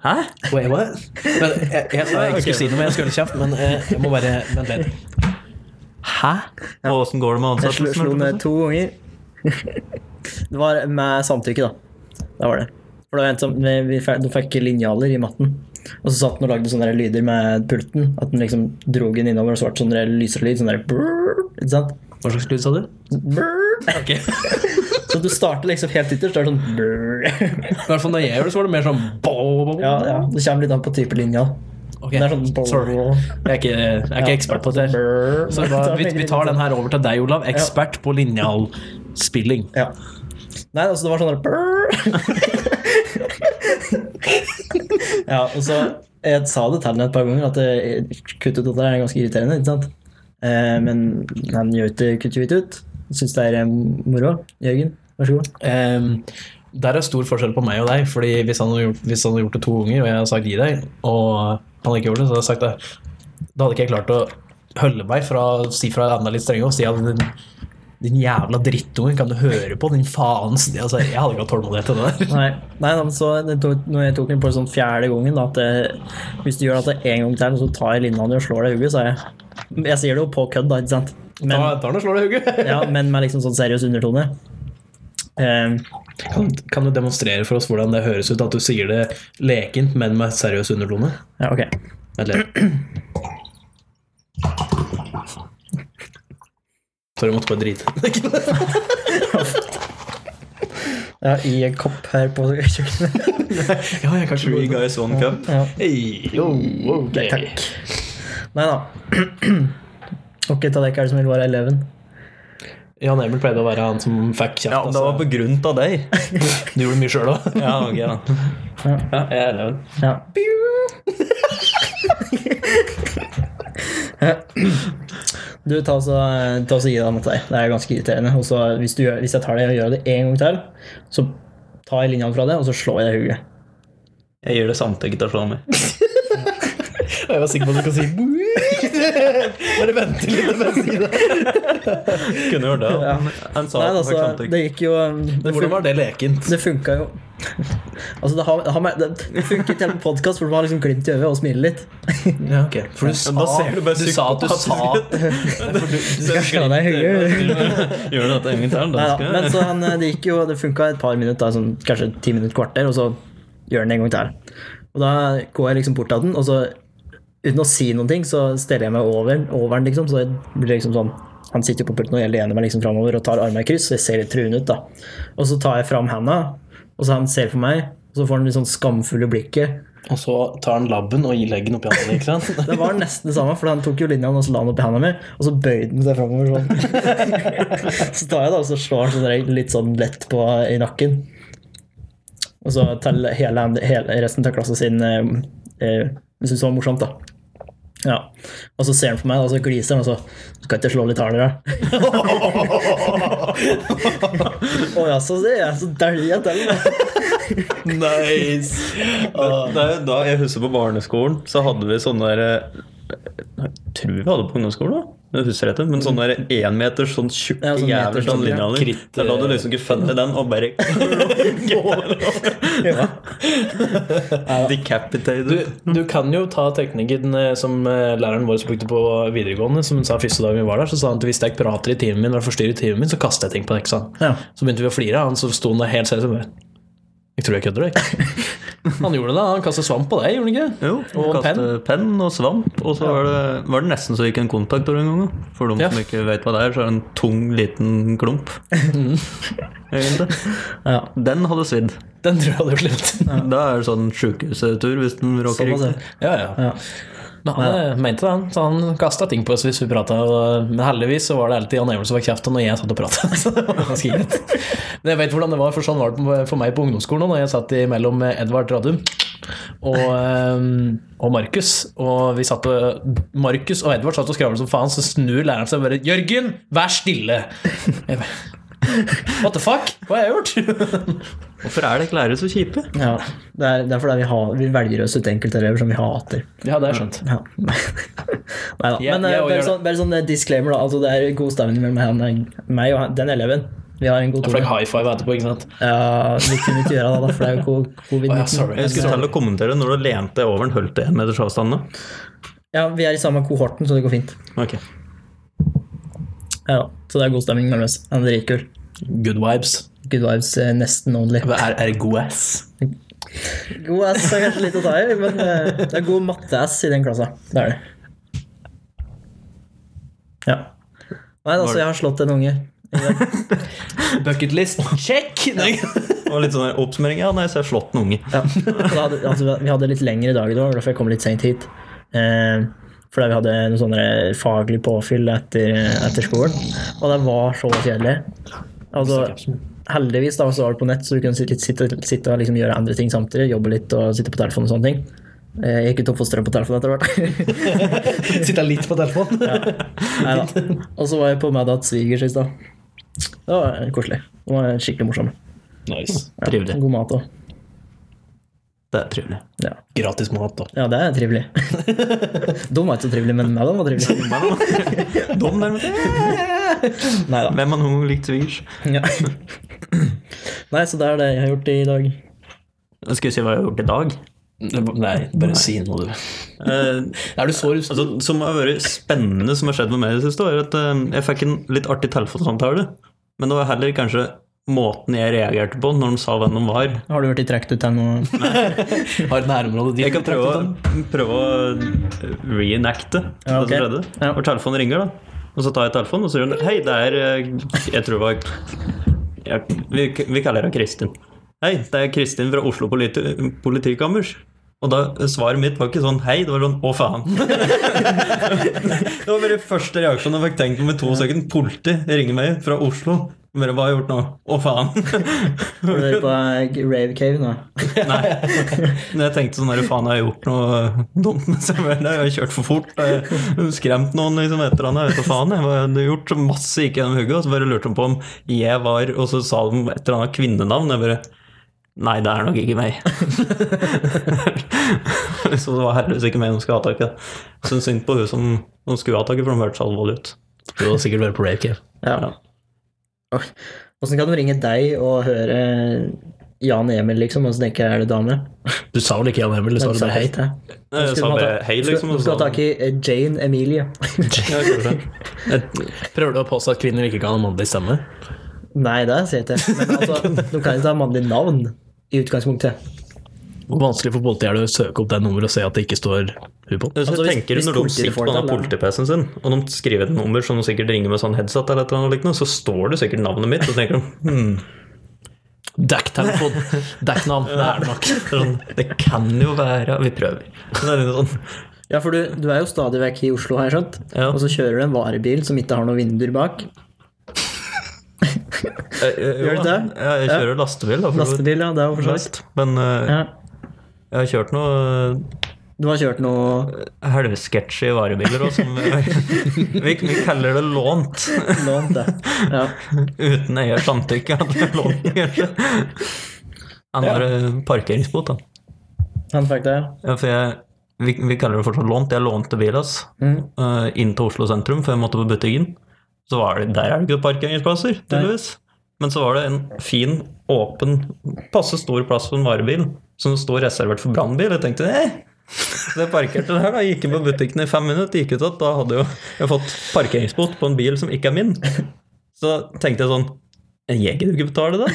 Hæ? Wait, what? Men jeg, jeg sa jeg ikke skulle si noe, men jeg skulle kjeft, men eh, jeg må bare vente litt. Hæ? Og åssen går det med Jeg slo, ansettelsen? ned to ganger. Det var med samtykke, da. Det var det. For det var en som, vi, vi, de fikk linjaler i matten. Og så satt den og lagde sånne lyder med pulten. At den liksom dro den innover og så ble sånn der lysere lyd. Sånn brrr, Ikke sant? Hva slags lyd sa du? Brrr. Ok. Så du starter liksom helt ytterst. Det er sånn brrr. I hvert fall når jeg gjør det, så var det mer sånn bo, bo, bo. Ja, ja. Det kommer litt an på type linja. Ok, er sånn Sorry. Jeg er ikke, jeg er ikke ekspert på det. Så da, vi, vi tar den her over til deg, Olav. Ekspert på linjalspilling. Ja. Nei, altså det var sånn der. Ja, og så Jeg sa det til ham et par ganger at kuttet kutt ut er ganske irriterende, ikke sant? Eh, men han gjør ikke kutt ut. Syns det er eh, moro. Jørgen, vær så god. Um, der er stor forskjell på meg og deg, fordi hvis han hadde gjort, han hadde gjort det to ganger, og jeg hadde sagt gi deg, og han ikke gjorde det, så hadde jeg sagt det. Da hadde ikke jeg klart å holde meg fra å si fra enda litt strengere og si at din, jævla drittunge, kan du høre på, din faens altså, Jeg hadde ikke hatt tålmodighet til det der. Nei, nei men så det tok, når jeg tok den på sånn fjerde gangen, da, at det, hvis du gjør det en gang til, så tar jeg linja di og slår deg i hodet, sa jeg. Jeg sier det jo på kødd, da, ikke sant? Men, Da tar den og slår deg i hodet. ja, men med liksom sånn seriøs undertone. Um, Kan, kan du demonstrere for oss hvordan det høres ut at du sier det lekent, men med seriøs undertone? ja, ok. Eller Sorry, jeg måtte bare drite. Ja, i en kopp her på kjøkkenet. ja, jeg kanskje Three guys, one cup. Ja. Hey, yo, Nei, Takk. Nei da. Ok, ta deg, hva er det som vil være eleven? Jan Emil pleide å være han som fikk kjeft. Ja, det var på grunn av deg. Du gjorde mye sjøl òg. Ja, ok da. Ja, jeg er eleven. Ja. Du, ta oss og ta og gi deg med deg. Det er ganske irriterende. Og så hvis, gjør, hvis jeg tar det og gjør det en gang til, så tar jeg linjene fra det, og så slår jeg deg i hodet. Jeg gjør det samtykke til å slå meg. Jeg var sikker på at du kan si «Boo». Bare vente litt med å si det. Kunne gjort det. Han, Han sa Nei, altså, det gikk jo um, det, Hvordan var det lekent? det funka jo Altså, det, har, det, har, det det funker til en podkast, for du har liksom glimt i øyet og smiler litt. Ja, ok. For du sa, du bare du sa at du sa du, Skal slå deg i. Gjør du dette en gang til? Nei Da. Men så han, eh, det gikk jo Det funka et par minutter, sånn, kanskje ti minutter, kvarter, og så gjør den en gang til. Og da går jeg liksom bort til den, og så uten å si noen ting, så steller jeg meg over, over den, liksom. Så det blir liksom sånn Han sitter på pulten og jeg lener meg liksom framover og tar armene i kryss, så jeg ser litt truende ut, da. Og så tar jeg fram handa, og så han ser på meg, og så får han litt sånn skamfulle blikket. Og så tar han labben og gir leggen oppi hånda, ikke sant? Det var nesten det samme, for han tok jo linja og så la den opp i handa mi, og så bøyde han seg framover sånn. så tar jeg da, og så slår han sånn litt sånn lett på i nakken. Og så til hele, hele resten av klassen sin eh, eh, syntes det var morsomt, da. Ja. Og så ser han på meg, og så gliser han, og så skal ikke slå litt hardere. Å ja, så det er så jeg til. Nice! Det er jo da jeg husker på barneskolen, så hadde vi sånne der eh, Jeg tror vi hadde på ungdomsskolen, da. Jeg husker dette, men sånne der énmeters sånn tjukke Ja, sånn jævler meters, sånn ja. linjaler. Kritt, Det er da du liksom ikke funnet den og bare Ja. Decapitated. Du, du kan jo ta teknikken eh, som eh, læreren vår brukte på videregående, som hun sa første dag vi var der. Så sa han at hvis jeg prater i timen min, eller forstyrrer i timen min, så kaster jeg ting på deg. Ja. Så begynte vi å flire, han så sto han der helt seriøst og bare Jeg tror jeg kødder, jeg. Han gjorde det, han kastet svamp på deg, gjorde han ikke? Jo, Og kaste penn. og svamp. Og så var, det, var det nesten så gikk en kontaktor en gang. For de Ja. som ikke vet hva det er, så er det en tung, liten klump. Ja. Den hadde svidd. Den tror jeg hadde gjort litt. Da er det sånn sjukehustur hvis den råker Sånn riktig. Ja, ja. Ja. Men han ja. mente det, han. Så han kasta ting på oss hvis vi prata. Men heldigvis så var det alltid Jan Emil som fikk kjeften når jeg satt og prata. Var. Men jeg vet hvordan det var, for sånn var det for meg på ungdomsskolen òg, når jeg satt mellom Edvard Radum og, eh, og Markus. Og vi satt og Markus og Edvard satt og skravla som faen, så snur læreren seg og bare 'Jørgen, vær stille!' Jeg bare, What the fuck? Hva har jeg gjort? Hvorfor er det ikke lærere så kjipe? Ja, det er, det er fordi vi, har, vi velger oss ut enkeltelever som vi hater. Ja, det har jeg skjønt. Ja. Nei da. Jeg- Men eh, bare, sånn, bare sånn eh, disclaimer, da. Altså, det er god stemning mellom meg og den eleven. Vi har en god Jeg fikk tone. high five etterpå, ikke sant? Ja, vi kunne ikke gjøre det, da, for det er jo covid-19. ja. Jeg skulle til å kommentere når du lente over en holdt en meters avstand. da. Ja, vi er i samme kohorten, så det går fint. Ok. Ja, så det er god stemning mellom oss. Han er dritkul. Good vibes. Good vibes eh, nesten only. Er, er det god ass? God ass er kanskje litt å ta i, men eh, det er god matte-ass i den klassa. Det er det. Ja. Nei, altså, jeg har slått en unge. Bucketlist, check! Nei. Det var litt sånn oppsummering. Ja, nei, så jeg har slått en unge. Ja. Hadde, altså, vi hadde litt lengre dag i dag, derfor jeg kom litt sent hit. Eh, fordi vi hadde noe sånn der faglig påfyll etter, etter skolen. Og det var så kjedelig. Altså, heldigvis da, så var det på nett, så du kunne sitte, sitte, sitte og liksom gjøre andre ting samtidig. Jobbe litt og sitte på telefonen og sånne ting. Eh, Jeg gikk jo tom for strøm på telefonen etter hvert. Sitte litt på telefonen. Neida. Og så var jeg på Madat Svigers i stad. Det var koselig. Det var skikkelig morsomt. Nice. Ja, God mat òg. Det er trivelig. Ja. Gratis mat, da. ja, det er trivelig. De var ikke så trivelig, men Madan var trivelig. Dum der, vet du. Nei da. Hvem av noen likte likt svigers? Ja. Nei, så det er det jeg har gjort i dag. Skal vi si hva jeg har gjort i dag? Nei, bare si noe, du. Eh, Er du så altså, som har vært spennende som har skjedd med meg i det siste, er at eh, jeg fikk en litt artig telefonsamtale. Men det var heller kanskje måten jeg reagerte på når de sa hvem de var. Har du blitt trukket ut til noe Har et nærområde dit? Jeg kan prøve, å- prøve å reenacte Ja, okay. det som skjedde. Ja. Telefonen ringer, da. Og så tar jeg telefonen, og så sier hun Hei, det er eh, Jeg tror det var jeg, vi, vi kaller henne Kristin. Hei, det er Kristin fra Oslo politi politikammers. Og da svaret mitt var ikke sånn hei, det var sånn å faen. det var bare første reaksjon jeg fikk tenkt på med to sekunder. Politi ringer meg fra Oslo. Bare hva har jeg gjort nå? Å faen. Har du på Rave Cave nå? Nei. Men jeg tenkte sånn der, faen, har gjort noe dumt? mens jeg var det, jeg har kjørt for fort. Jeg har skremt noen liksom etter han. Jeg vet da faen. Jeg hadde gjort så masse gikk gjennom hugget. Og så bare lurte de på om jeg var Og så sa de et eller annet kvinnenavn. Jeg bare Nei, det er nok ikke meg. så det var heldigvis ikke meg de skulle ha tak i. Syns synd på hun som, de skulle ha tak i, for de hørtes alvorlig ut. Du har sikkert vært på rave cave. Ja. Ja. Åssen kan de ringe deg og høre Jan Emil, liksom, og så tenker jeg er det dame? Du sa vel ikke Jan Emil, du sa vel bare hei. Jeg sa bare hei, liksom. Du skal ha tak i eh, Jane Emilie. Prøver du å påstå at kvinner ikke kan ha mannlig stemme? Nei, det sier jeg ikke. Men altså, de kan ikke ha mannlig navn i utgangspunktet. Hvor vanskelig for politiet er det å søke opp det nummeret og se at det ikke står hun på? Så Altså, tenker hvis- hvis Når de sitter på denne politi-PC-en sin, og de skriver et nummer som de sikkert ringer med sånn headset, eller et eller annet så står det sikkert navnet mitt, og så tenker de hmm, Dekktelefon. Dekknavn. Det er det nok. det, sånn, det kan jo være Vi prøver. Er sånn Ja, for du, du er jo stadig vekk i Oslo, har jeg skjønt. Ja. Og så kjører du en varebil som ikke har noen vinduer bak. eh, Gjør du det? Ja, jeg kjører lastebil, da. Lastebil, ja. Det er jo for så vidt. Men uh, Ja. jeg har kjørt noe Du har kjørt noe halvsketsjy varebiler òg, som vi, vi kaller det lånt. lånt, det. Ja. Uten eiers samtykke. Lånt, kanskje. Han har eh, parkeringsbot, da. Han fikk det, ja. Ja, for jeg, vi, vi kaller det fortsatt lånt. Jeg lånte bil hans Mm. uh, inn til Oslo sentrum, for jeg måtte på butikken. Så var det, Der er det ikke parkeringsplasser, tydeligvis. Men så var det en fin, åpen, passe stor plass for en varebil som står reservert for brannbil. Jeg tenkte eh. Så jeg parkerte der, da, gikk inn på butikken i fem minutter, gikk ut igjen. Da hadde jo jeg fått parkeringsbot på en bil som ikke er min. Så tenkte jeg sånn Jeg gidder ikke betale det.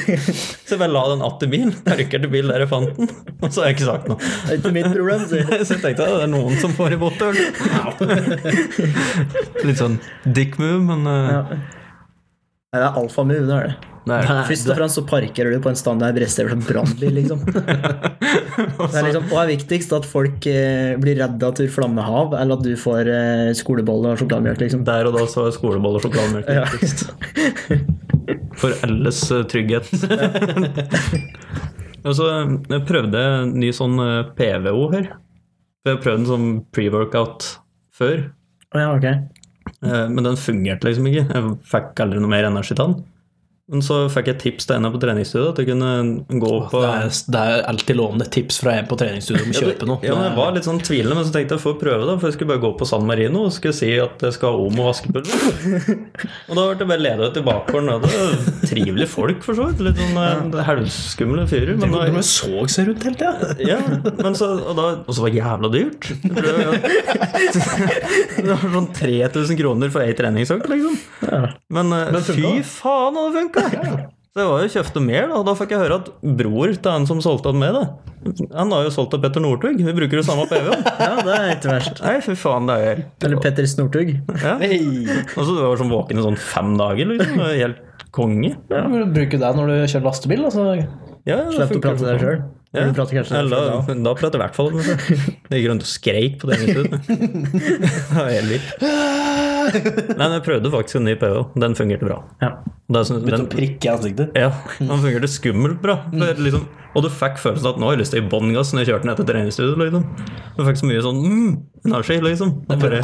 Så jeg bare la den att i bil, parkerte bil der jeg fant den, og så har jeg ikke sagt noe. Det er ikke mitt problem, sier du. Så jeg tenkte det er noen som får i bot. Litt sånn dick move, men eh, Ja. Nei, det er alfamove, det er det. det er Først og fremst så parkerer du på en stand brestever som brannbil, liksom. Det er liksom. Hva er viktigst at folk eh, blir du flammer flammehav, eller at du får eh, skolebolle og sjokolademelk, liksom. Der og da så er skoleboll og sjokolademelk viktigst. For alles eh, trygghet. Og så jeg prøvde jeg ny sånn eh, PVO her. For jeg prøvde en sånn pre-workout før, ja, ok. Eh, men den fungerte liksom ikke. Jeg fikk aldri noe mer energi av den. Men så fikk jeg tips til en på treningsstudiet at jeg kunne gå på Det er, det er alltid lovende tips fra en på treningsstudio om å kjøpe noe. Ja, men Jeg var litt sånn tvilende, men så tenkte jeg får prøve, da. For jeg skulle bare gå på San Marino og skulle si at jeg skal ha Omo vaskepulver. og da ble jeg bare ledet ut i bakgården. Og det trivelige folk, for så vidt. Litt sånn eh, halvskumle fyrer. Men De så seg rundt hele tida. ja, men så, og, da, og så var det jævla dyrt. Det var sånn 3000 kroner for ei treningsøkt, liksom. Men, men fy faen, det funka! Så jeg var jo kjøpte mer, da, og da fikk jeg høre at bror til han som solgte den med, da. han har jo solgt til Petter Northug. Vi bruker jo samme PV. Ja, det er ikke verst. Nei, fy faen, det er helt Eller Petter Snorthug. ja. Og så du var sånn våken i sånn fem dager, liksom. Det Helt konge. Ja, Du Bruker det når du kjører lastebil? Altså. Ja, Slipp å prate deg sjøl. Ja. Du prater kanskje Eller da, da. da prater jeg i hvert fall meg. Det gikk rundt og skreik på det. Det var helt vilt. Nei, men jeg prøvde faktisk en ny PH. Den fungerte bra. Ja. Det er sånn- Begynte den, å prikke i ansiktet. ja, den fungerte skummelt bra. Det er liksom, og du fikk følelsen av at nå har jeg lyst til å gi bånn gass når jeg kjørte ned til treningsstudiet. Liksom. Du fikk så mye sånn mm, energi, liksom. Og bare,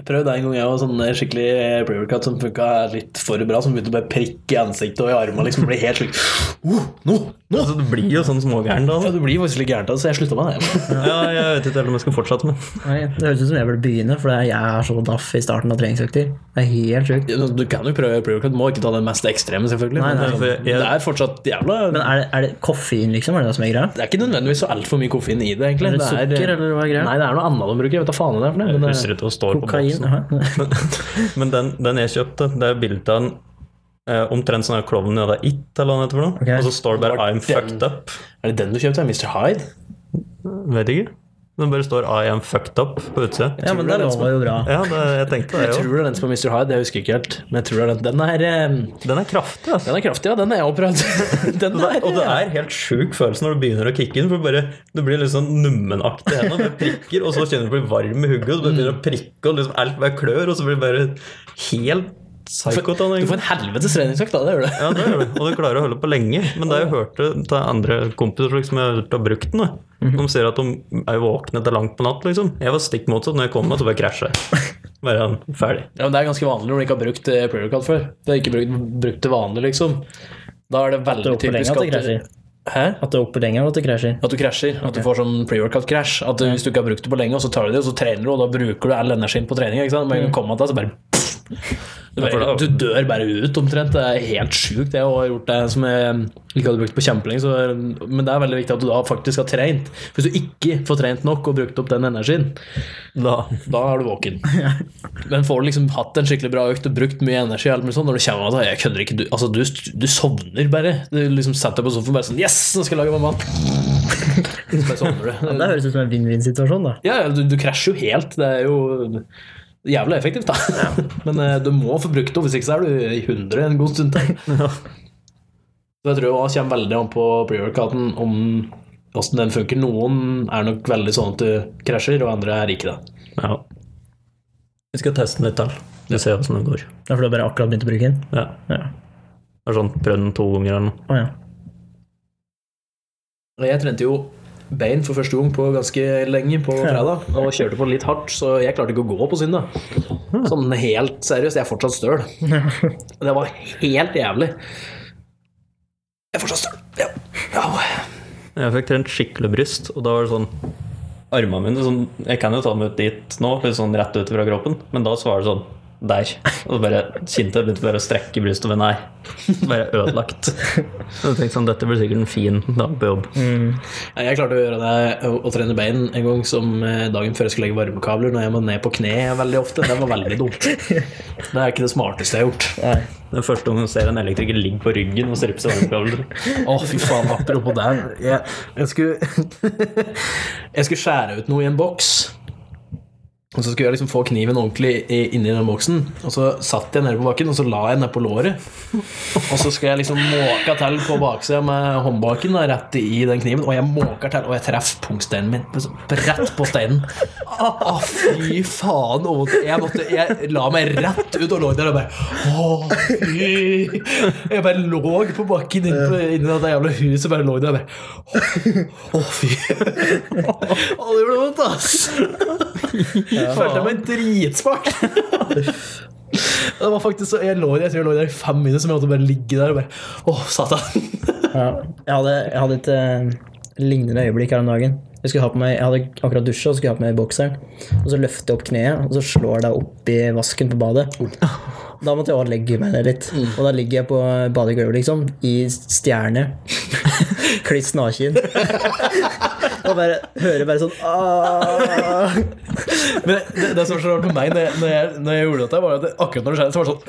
Jeg prøvde en gang jeg var sånn skikkelig pre-workout som funka litt for bra, som begynte å bare prikke i ansiktet og i armene. Liksom bli helt slik oh, nå, nå. altså, du blir jo sånn smågæren da. Ja, du blir faktisk litt gæren av det, så jeg slutta med det. Ja, jeg vet ikke om jeg skal fortsette med Nei, det høres ut som jeg burde begynne, for jeg er så daff i starten av treningsøkter. Det er helt sjukt. Ja, Du kan jo prøve pre-workout, må ikke ta den mest ekstreme, selvfølgelig. Nei, nei, men for jeg- det er fortsatt jævla Men er det, er det koffein, liksom? Er det det som er greia? Det er ikke nødvendigvis så altfor mye koffein i det, egentlig. Er det sukker, eller hva er greia? Nei, det er noe annet de bruker. Jeg vet da faen hva det er for noe. Men Jeg det, husker ikke hva står på Boksen. Men den, den jeg kjøpte, det er bilde av en eh, omtrent sånn her klovn i det It, eller hva det heter for noe. Ok. Og så står det bare 'I'm den- fucked up'. er det den du kjøpte? Mr. Hyde? Vet ikke. Den bare står 'I am fucked up' på utsida. Ja, men det lover jo bra. Ja, det, jeg tenkte det, jo. jeg tror det er den som er Mr. Hyde, jeg husker ikke helt. Men jeg tror det er den. Den er, eh, Den er kraftig, altså. den er kraftig, ja. Den har jeg òg prøvd. Den er, Og det er helt sjuk følelse når du begynner å kicke inn. For bare, Du blir litt sånn nummenaktig i hendene. bare prikker, Og så kjenner du blir varm i hugget, og du begynner å prikke, og liksom alt bare klør, og så blir du bare helt psycho. Du får en helvetes treningsøkt, da. Det gjør du. Ja, det gjør du. Og du klarer å holde på lenge. Men det jeg hørte til andre kompiser som jeg har brukt den, de sier at de er våkne til langt på natt. liksom. Jeg var stikk motsatt. Når jeg kom og så bare krasja jeg. Bare ferdig. Ja, men Det er ganske vanlig når du ikke har brukt eh, pre-workout før. Du har ikke brukt, brukt det vanlig, liksom. Da er det Det veldig er typisk at det krasjer. Hæ? At det er oppe lenger, og at du krasjer. At du krasjer. At du får sånn pre-workout-krasj. At du, Hvis du ikke har brukt det på lenge, og så tar du det, og så trener du, og da bruker du all energien på trening. Ikke sant? Men mm. kommer til det, så bare du, bare, du dør bare ut, omtrent. Det er helt sjukt. Jeg har gjort det som jeg ikke hadde brukt på kjempelenge. Men det er veldig viktig at du da faktisk har trent. Hvis du ikke får trent nok og brukt opp den energien, da, da er du våken. Men får du liksom hatt en skikkelig bra økt og brukt mye energi, alt mulig sånn, når du kommer deg jeg kødder ikke, du, altså, du, du sovner bare. Du liksom setter deg på sofaen bare sånn Yes, nå skal jeg lage meg mat! Så sovner du. Det høres ut som en vinn-vinn-situasjon, da. Ja, ja, du, du krasjer jo helt. Det er jo jævlig effektivt, da. Men uh, du må få brukt det, hvis ikke så er du i 100 en god stund til. Så jeg tror det kommer veldig an på pre-workouten om åssen den funker. Noen er nok veldig sånn at du krasjer, og andre er ikke det. Ja. Vi skal teste den litt til. Vi ser åssen det går. Det er fordi du bare akkurat begynt å bruke den? Ja. Ja. Det er sånn Prøvd den to ganger eller noe. Å ja. Jeg trente jo bein for første gang på ganske lenge på fredag, og kjørte på litt hardt, så jeg klarte ikke å gå på søndag. Sånn helt seriøst, jeg er fortsatt støl. Det var helt jævlig. Jeg er fortsatt støl. Ja. ja. Jeg fikk trent skikkelig bryst, og da var det sånn Armene mine sånn, Jeg kan jo ta dem ut dit nå, litt sånn rett ut fra kroppen, men da så var det sånn der. Og bare kjente jeg begynte bare å strekke brystet, men nei. Bare ødelagt. Jeg tenkte sånn, dette blir sikkert en fin dag på jobb. Mm. Jeg klarte å gjøre det å, trene bein en gang som eh, dagen før jeg skulle legge varmekabler, når jeg må ned på kne veldig ofte. Det var veldig dumt. Det er ikke det smarteste jeg har gjort. Nei. Det er første gangen jeg ser en elektriker ligge på ryggen og strippe seg varmekabler. Å, fy faen, apropos der. Jeg, jeg, skulle, jeg skulle skjære ut noe i en boks. Og så skulle jeg liksom få kniven ordentlig inni den boksen. Og så satt jeg nede på bakken, og så la jeg den på låret. Og så skulle jeg liksom måke til på baksida med håndbaken da, rett i den kniven. Og jeg måker til, og jeg treffer pungsteinen min rett på steinen. Å, fy faen. Jeg, måtte, jeg la meg rett ut og lå der og bare Å, fy. Jeg bare lå på bakken inni, det jævla huset. Bare lå der og bare Å, fy. Å, det gjorde vondt, ass. Følte meg dritsmart. Det var faktisk så Jeg lå, jeg jeg lå der i fem minutter, som jeg måtte bare ligge der og bare Å, satan. Ja. Jeg, hadde, jeg hadde et eh, lignende øyeblikk her om dagen. Jeg, ha på meg, jeg hadde akkurat dusja og skulle ha på meg bokseren. Og så løfter jeg opp kneet, og så slår det opp i vasken på badet. Da måtte jeg også legge meg ned litt. Og da ligger jeg på badegulvet, liksom, i stjerne. Kliss naken. Og bare hører bare sånn «Åh». Men det, det som var så rart med meg når jeg, når jeg, når jeg gjorde dette, var at det, akkurat når det skjer, så var det sånn.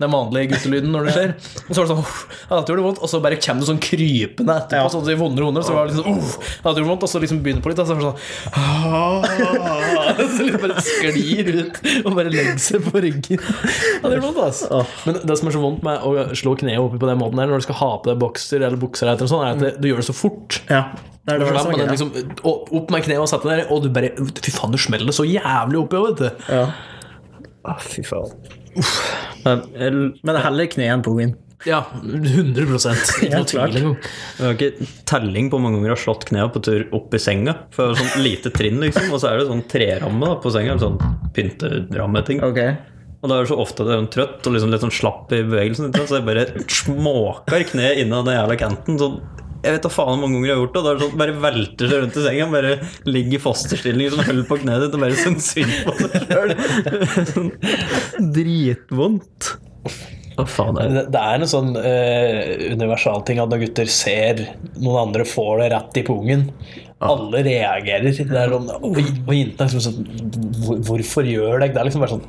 Den vanlige guttelyden når det skjer. Og så var det sånn. Ja, det gjorde vondt. Og så bare kommer det sånn krypende etterpå, sånn i vondere hunder. Så var det liksom «Uff». Ja, det gjorde vondt. Og så liksom begynner på litt, og så var det sånn «Ah». Så liksom bare sklir ut og bare legger seg på ryggen. Ja, det gjør vondt, altså. Men det som er så vondt med å slå kneet oppi på den måten her, når du skal ha på deg bokser eller bukser, eller sånt, er at du gjør det så fort. Ja. Det det, er den liksom, opp med kneet og sette deg ned, og du bare Fy faen, du smeller det så jævlig oppi òg, vet du. Ja. Ah, fy faen. Men Men heller kne enn pungen. Ja, 100 Ikke Ja, noe tvil engang. jeg har ikke telling på hvor mange ganger jeg har slått kneet på tur opp i senga. For det sånn lite trinn, liksom. Og så er det sånn treramme da, på senga. En sånn pynterammeting. Okay. Og da er det så ofte jeg er trøtt og liksom litt sånn slapp i bevegelsen. Så jeg bare småker kneet innan den jævla canten. Så jeg vet da faen hvor mange ganger jeg har gjort det. Og da er det sånn, bare velter seg rundt i senga. Bare ligger i fosterstilling som holder på kneet ditt og bare sånn synd på seg sjøl. Dritvondt. Hva faen er det? Det, er en sånn universal universalting at når gutter ser noen andre får det rett i pungen Alle reagerer. Det er sånn, og, og jentene er liksom sånn hvor, Hvorfor gjør det? Det er liksom bare sånn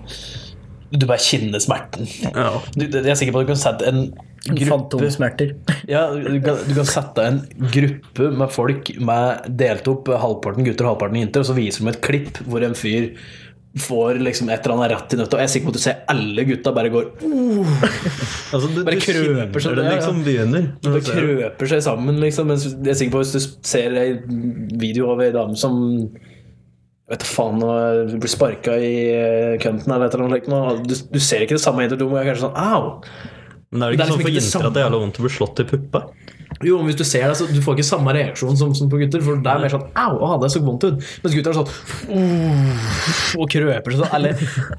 Du bare kjenner smerten. Ja. Du, jeg er sikker på at du kan sette en gruppe Fantomsmerter. Ja, du kan, du kan sette en gruppe med folk med delt opp halvparten gutter og halvparten jenter, og så viser de et klipp hvor en fyr får liksom et eller annet rett i nøtta. Og jeg er sikker på at du ser alle gutta bare går Altså, du, Bare krøper sånn, det ja, ja. liksom begynner. Det. krøper seg sammen, liksom. Mens jeg er sikker på hvis du ser ei video av ei dame som vet du faen nå, blir sparka i eh, kønten eller et eller annet du, du ser ikke det samme etter du må Kanskje sånn Au! Men er det Det er ikke sånn liksom for ikke det jenter at det er samme. vondt å bli slått i puppa? Jo, men hvis du ser det, så du får ikke samme reaksjon som, som på gutter. For det er mer sånn Au, å, det så vondt ut. Mens gutter er sånn Og krøper sånn. Alle,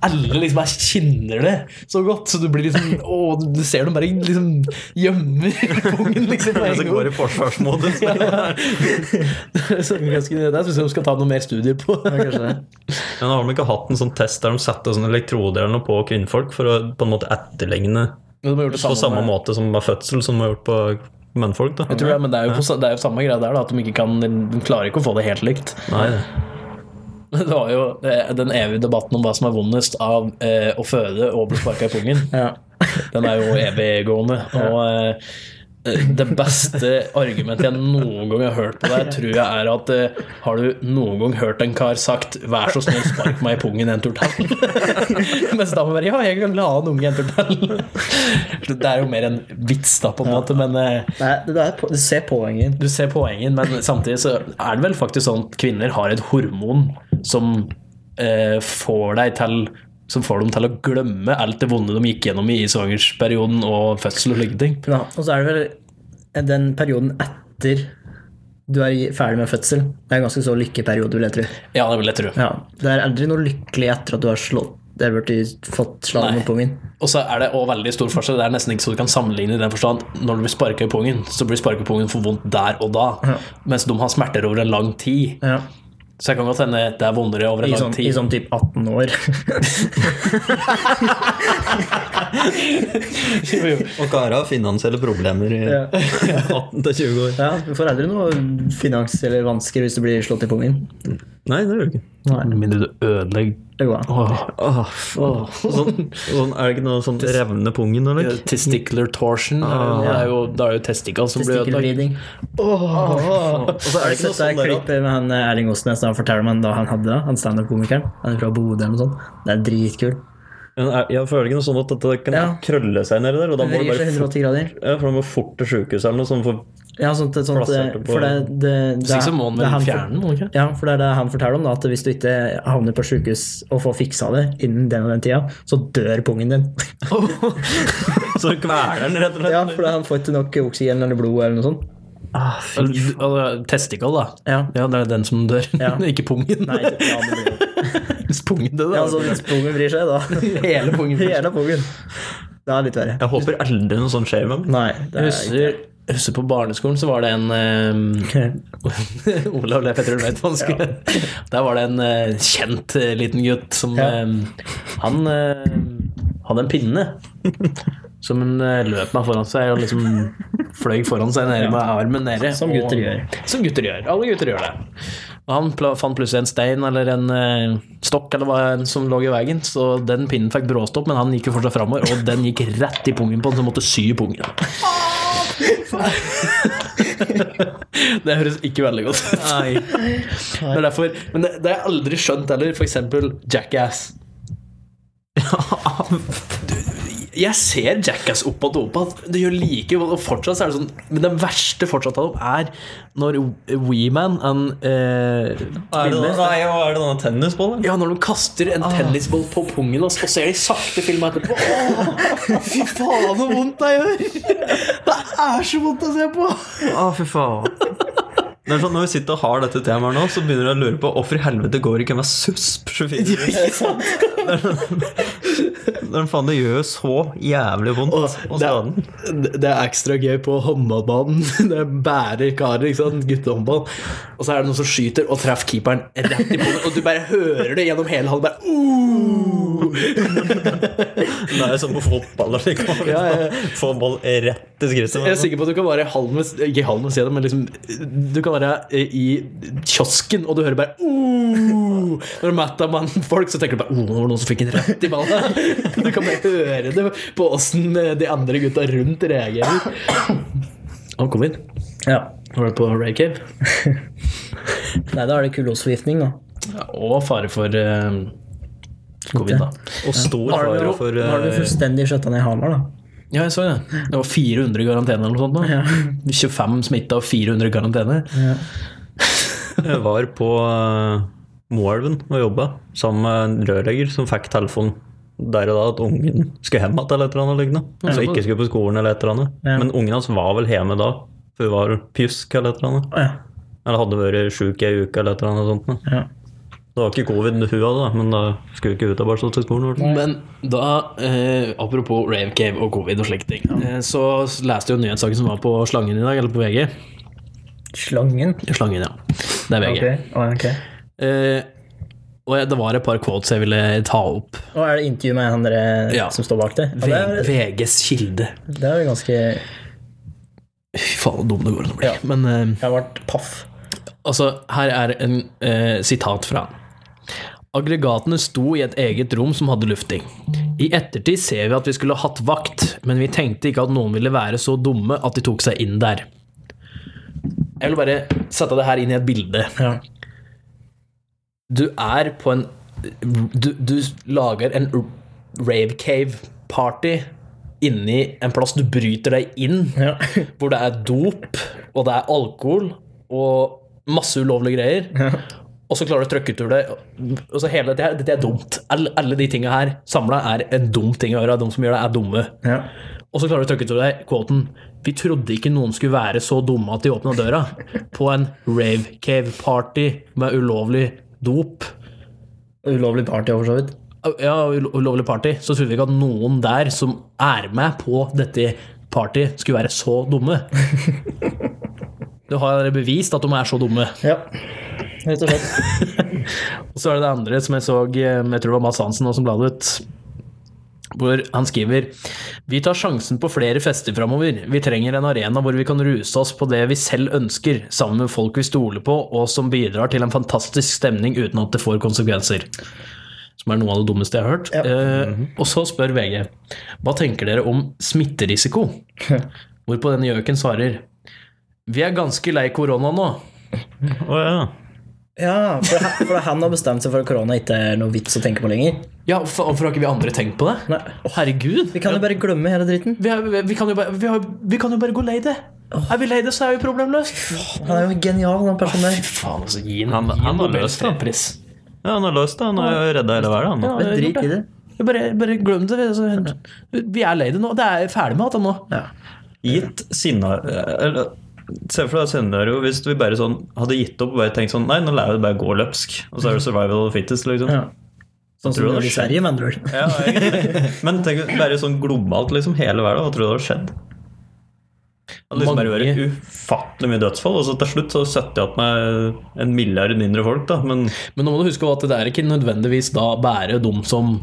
alle liksom bare kjenner det så godt. Så du blir liksom Å, du ser dem bare liksom gjemmer pungen, liksom. en Så går i forsvarsmodus. Så ganske, det syns jeg de skal ta noe mer studier på. Kanskje det. Men har de ikke hatt en sånn test der de setter sånne elektroder eller noe på kvinnfolk for å på en måte etterligne Men de har gjort det på samme med- måte som med fødsel, som de har gjort på mennfolk. da Jeg tror det, men det er jo, på, det er jo samme greia der, da, at de ikke kan De klarer ikke å få det helt likt. Nei, Det var jo eh, den evige debatten om hva som er vondest av eh, å føde og bli sparka i pungen. Ja. Den er jo eviggående. Og eh, det beste argumentet jeg noen gang har hørt på deg, tror jeg er at eh, har du noen gang hørt en kar sagt 'vær så snill, spark meg i pungen en tur til'? Mens da må være 'ja, jeg kan la en unge en tur til'. Det er jo mer en vits, da, på en måte, men eh, Nei, det er du ser poenget. du ser poenget, men samtidig så er det vel faktisk sånn at kvinner har et hormon som eh, får deg til som får dem til å glemme alt det vonde de gikk gjennom i svangersperioden og fødsel og slike ting. Ja, og så er det vel den perioden etter du er ferdig med fødsel. Det er en ganske så lykkeperiode, vil jeg tro. Ja, det vil jeg tro. Ja, det er aldri noe lykkelig etter at du har slått det burde fått slag mot pungen. Og så er det også veldig stor forskjell. Det er nesten ikke så du kan sammenligne i den forstand. Når du blir sparka i pungen, så blir sparka i pungen for vondt der og da. Mens de har smerter over en lang tid. Ja. Så jeg kan godt hende det er vondere over en I, lang sånn, tid. I sånn typ 18 år. Og karer har finansielle problemer i 18-20 år. ja, du får aldri noe finans eller vansker hvis du blir slått i pungen. Nei, det gjør du ikke. Med mindre du ødelegger Det går an. Åh. Åh, Sånn, sånn, er det ikke noe sånn revne pungen? Eller? Ja, Testicular torsion. det er jo- det er jo, testikler som blir ødelagt. Testikkelvridning. Og så er Har det ikke noe sånn klippet med han eh, Erling Osnes da han forteller om han da han hadde det? Han standup-komikeren. Han er fra Bodø eller noe sånt. Det er dritkul. Men er- Jeg føler ikke noe sånn at det kan Ja. krølle seg nedi der, og da må du bare fort, 180 grader. ja, for da må fort til sjukehuset eller noe sånt. For, Ja, sånt, sånt, det for det, det, det, så må det er han fjerne den, ikke? Ja, for det er det han forteller om, da, at hvis du ikke havner på sykehus og får fiksa det innen den og den tida, så dør pungen din. så kveler den rett og slett. Ja, for han får ikke nok oksygen eller blod eller noe sånt. Ah, fy. Altså, Testicle, da. Ja. Ja, det er den som dør, Ja. ikke pungen. Nei, ja, det blir Hvis pungen det da. ja, altså, hvis pungen bryr seg, da. Hele pungen. Hele pungen. Det er litt verre. Jeg håper aldri noe sånt skjer med meg. Nei, det Jeg er husker, jeg husker på barneskolen så var det en um, Olav Leif, jeg tror du vet hva han skulle Der var det en uh, kjent uh, liten gutt som Ja. um, Han uh, hadde en pinne som han eh, løp meg foran seg og liksom fløy foran seg nede med armen nede. Som gutter og- gjør. Som gutter gjør. Alle gutter gjør det. Han fant plutselig en stein eller en eh, stokk eller hva som lå i veien, så den pinnen fikk bråstopp, men han gikk jo fortsatt framover, og den gikk rett i pungen på han, som måtte sy i pungen. det høres ikke veldig godt ut. Er derfor, men det, det har jeg aldri skjønt heller, for eksempel Jackass. Jeg ser Jackass opp og opp at Det gjør like og fortsatt så er det sånn Men det verste fortsatt av dem er når Weeman, en eh, Er det, nei, er det denne tennisballen? ja, når de kaster en tennisball på pungen og så ser de sakte filma etterpå Åh, Fy faen, så vondt det gjør! Det er så vondt å se på! Å, fy faen. Sånn, Når vi sitter og har dette temaet nå, så begynner jeg å lure på hvorfor i helvete går ikke med susp 24 Når faen det gjør så jævlig vondt Og, det, er, det er ekstra gøy på håndballbanen. Det er bærer karer, ikke sant? guttehåndball. Og så er det noen som skyter og treffer keeperen rett i båten, og du bare hører det gjennom hele hallen. Bare, uh! Det er jo sånn på fotball. når de kommer Ja, ja. Få ball rett i skrittet. Jeg er sikker på at du kan være i hallen ikke i hallen ved siden, men liksom Du kan være i kiosken, og du hører bare uh! Når du møter mann folk, så tenker du bare oh, det var noen som fikk en rett i ballen. Du kan bare høre det på åssen de andre gutta rundt reagerer. Han kom inn. Ja. Var det på Ray Cave? Nei, da er det kulosforgiftning, da. Ja, og fare for eh, covid, da. Og stor ja. fare for har du eh, fullstendig skjøtta ned Hamar, da? Ja, jeg så det. Det var 400 i karantene eller noe sånt. nå 25 smitta og 400 i karantene. Jeg var på uh, Moelven og jobba sammen med en rørlegger som fikk telefon der og da at ungen skulle hjem igjen eller et eller annet lignende. Så ikke skulle på skolen eller et eller annet. Ja. Men ungen hans var vel hjemme da, for hun var pjusk eller et eller annet. Ja. Eller hadde vært sjuk i ei uke eller et eller annet sånt. da. ja. Det var ikke covid hun hadde, da, men da skulle hun ikke ut av bare til skolen. i hvert fall. Men da, eh, apropos Rave Cave og covid og slike ting, eh, så leste jeg jo nyhetssaken som var på Slangen i dag, eller på VG. Slangen? Slangen, ja. Det er VG. Ok. Ok. Eh, og jeg- det var et par quotes jeg ville ta opp. Og er det intervju med han dere Ja. som står bak det? Ja, det, er, VGs kilde. det er jo ganske Fy faen, så dum det går an å bli. Ja. Men eh, Jeg har vært paff. altså, her er en eh, sitat fra han. Aggregatene sto i et eget rom som hadde lufting. I ettertid ser vi at vi skulle hatt vakt, men vi tenkte ikke at noen ville være så dumme at de tok seg inn der. Jeg vil bare sette det her inn i et bilde. Ja. Du er på en Du, du lager en rave cave party inni en plass du bryter deg inn, Ja. hvor det er dop, og det er alkohol, og masse ulovlige greier. Og så klarer du å trykke ut over det. Og så hele her, dette er dumt. Alle, alle de tinga her samla er en dum ting å gjøre. De som gjør det, er dumme. ja. Og så klarer du å trykke ut over deg quoten Vi trodde ikke noen skulle være så dumme at de åpna døra. På en rave cave party med ulovlig dop. Ulovlig party, for så vidt. Ja, ulovlig party. Så trodde vi ikke at noen der som er med på dette party, skulle være så dumme. Du har bevist at de er så dumme. Ja. Rett og slett. Og så er det det andre som jeg så, eh, jeg tror det var Mads Hansen også som la det ut. Hvor han skriver Vi tar sjansen på flere fester framover. Vi trenger en arena hvor vi kan ruse oss på det vi selv ønsker, sammen med folk vi stoler på, og som bidrar til en fantastisk stemning uten at det får konsekvenser. Som er noe av det dummeste jeg har hørt. Ja. eh, og så spør VG Hva tenker dere om smitterisiko? Hvorpå denne gjøken svarer Vi er ganske lei korona nå. Å ja. Ja, for, for han har bestemt seg for at korona ikke er noe vits å tenke på lenger. Ja, hvorfor hvorfor har ikke vi andre tenkt på det? Nei. Herregud. Vi kan jo bare glemme hele dritten. Vi, er, vi, kan jo bare, vi, har, vi kan jo bare gå lei det. Er vi lei det, så er vi problemløst. Han er jo genial, den personen Fy der. faen, altså. Gi Han- han har løst det. ja, han har løst det. Han har redda hele verden. Ja, drit i det. Bare, bare glem det. Altså, vi er lei det nå. Det er ferdig med det nå. Ja. Gitt sinna eller, Se for deg scenario hvis vi bare sånn hadde gitt opp og bare tenkt sånn Nei, nå vi det bare gå løpsk. Og så er det survival of fittest, liksom. Ja. Sånn som det gjør i Sverige, mener du? Ja, egentlig. Men tenk bare sånn globalt, liksom, hele verden. Hva tror du hadde skjedd? Det liksom bare vært ufattelig mye dødsfall. Og så til slutt så setter jeg igjen med en milliard mindre folk, da. Men Men nå må du huske at det er ikke nødvendigvis da bare de som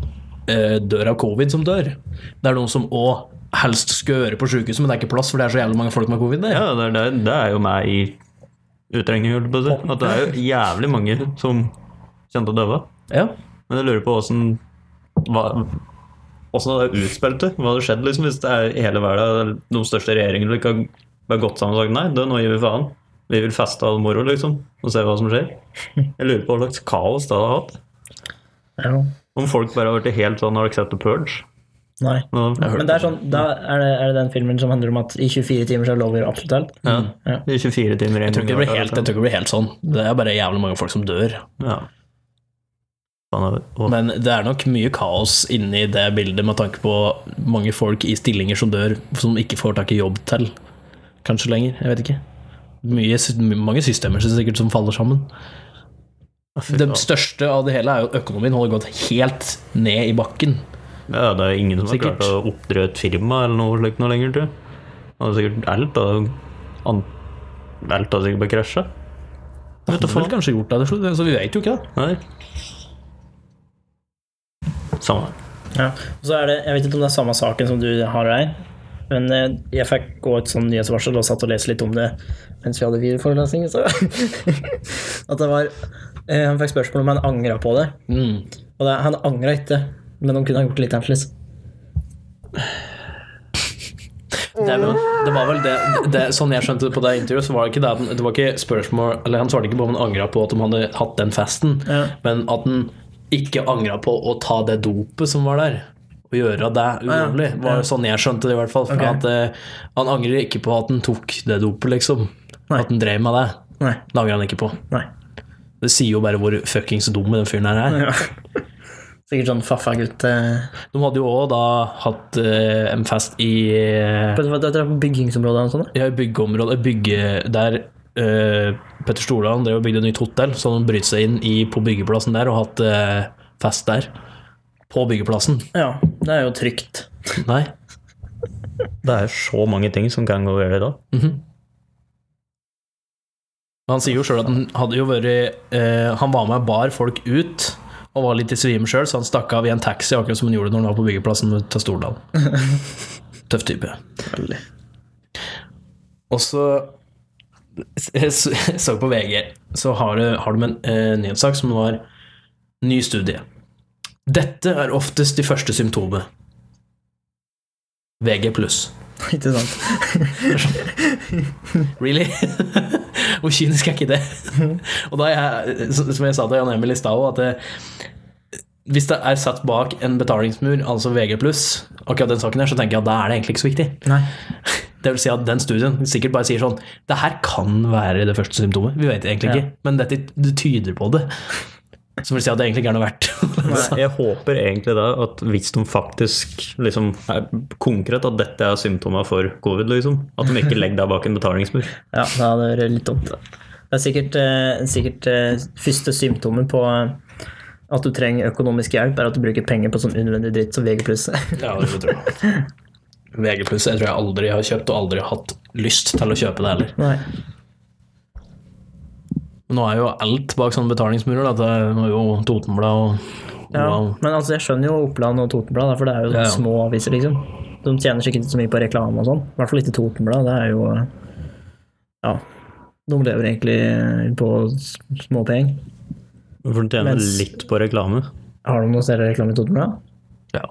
eh, dør av covid, som dør. Det er noen som òg helst skal gjøre på sjukehuset, men det er ikke plass, for det er så jævlig mange folk med covid der. ja, det, er- det, er- det er jo meg i utregning, holdt jeg på å si. At det er jo jævlig mange som kjente å døve. Ja. Men jeg lurer på åssen Åssen hadde det utspilt det? Hva hadde skjedd liksom, hvis det er hele verden de største regjeringene ikke har bare gått sammen og sagt nei, det, nå gir vi faen. Vi vil feste av moro, liksom, og se hva som skjer. Jeg lurer på hva slags kaos det hadde hatt. Ja. Om folk bare har vært helt sånn Har dere sett The Purge? Nei. Nå, Men det er sånn, da er det, er det den filmen som handler om at i 24 timer så lover absolutt alt? ja. Ja. Det er 24 timer Jeg tror ikke det blir helt, jeg tror ikke det blir helt sånn. Det er bare jævlig mange folk som dør. Ja. Men det er nok mye kaos inni det bildet med tanke på mange folk i stillinger som dør, som ikke får tak i jobb til. Kanskje lenger. Jeg vet ikke. Mye, mange systemer som sikkert som faller sammen. Det største av det hele er jo at økonomien holder gått helt ned i bakken. Ja, det er ingen som har klart å oppdra et firma eller noe slikt noe lenger, tror jeg. Det er sikkert alt har sikkert bare krasja. Det har vel kanskje gjort det til slutt, så vi vet jo ikke det. Nei. Samme. Ja. Og så er det, Jeg vet ikke om det er samme saken som du har her, men eh, jeg fikk gå et sånn nyhetsvarsel og satt og leste litt om det mens vi hadde videoforelesning. Så at det var eh, Han fikk spørsmål om han angra på det. Mm. Og det, han angra ikke, men de kunne ha gjort det litt annerledes. Det, vel, det var vel det, det Sånn jeg skjønte det på det intervjuet, så var det ikke det Det var ikke spørsmål Eller han svarte ikke på om han angra på at de hadde hatt den festen, Ja. men at han ikke angra på å ta det dopet som var der. Å gjøre det ulovlig. ja. var sånn jeg skjønte det, i hvert fall. For Ok. at, uh, han angrer ikke på at han tok det dopet, liksom. Nei. At han drev med det. Nei. Det angrer han ikke på. Nei. Det sier jo bare hvor fuckings dum den fyren her er. Ja. Sikkert sånn faffa-gutt eh, De hadde jo òg da hatt uh, en fest i uh, på, det er på byggingsområdet og sånn. Ja, i byggeområdet bygge, Der uh, Petter Stordalen drev og bygde et nytt hotell, så han brøt seg inn i, på byggeplassen der og hatt uh, fest der. På byggeplassen. Ja, det er jo trygt. Nei. Det er så mange ting som kan gå galt da. Mhm. Han sier jo sjøl at han hadde jo vært eh, Han var med og bar folk ut, og var litt i svime sjøl, så han stakk av i en taxi, akkurat som han gjorde når han var på byggeplassen til Stordalen. Tøff type. Veldig. Og så Jeg så på VG, så har, du, har du en eh, nyhetssak som var ny studie. Dette er oftest de første symptomet. VG pluss. Ikke sant? Really? Hvor kynisk er ikke det? og da jeg, som jeg sa til Jan Emil i stad òg, at det, hvis det er satt bak en betalingsmur, altså VG+, akkurat den saken her, så tenker jeg at da er det egentlig ikke så viktig. Nei. Det vil si at den studien sikkert bare sier sånn Det her kan være det første symptomet. Vi vet egentlig Ja. ikke, men dette det tyder på det. Som vil si at det egentlig ikke er noe verdt. Jeg håper egentlig da at hvis de faktisk liksom er konkret at dette er symptomer for covid, liksom, at de ikke legger deg bak en betalingsmur. Ja, det hadde vært litt dumt. Det er sikkert, eh, sikkert eh, første symptomet på eh, at du trenger økonomisk hjelp, er at du bruker penger på sånn unødvendig dritt som VG+. ja, det tror jeg. VG jeg tror jeg aldri har kjøpt, og aldri har hatt lyst til å kjøpe det heller. Nei. Nå er jo alt bak sånne betalingsmurer. Da. Det er jo Totenblad og Ja, men altså, jeg skjønner jo Oppland og Totenblad, for det er jo Ja, ja. små aviser, liksom. De tjener sikkert ikke så mye på reklame og sånn. I hvert fall ikke Totenblad. Det er jo Ja. De lever egentlig på småpenger. små penger. For de tjener Mens- litt på reklame. Har de noe større reklame i Totenblad? Ja.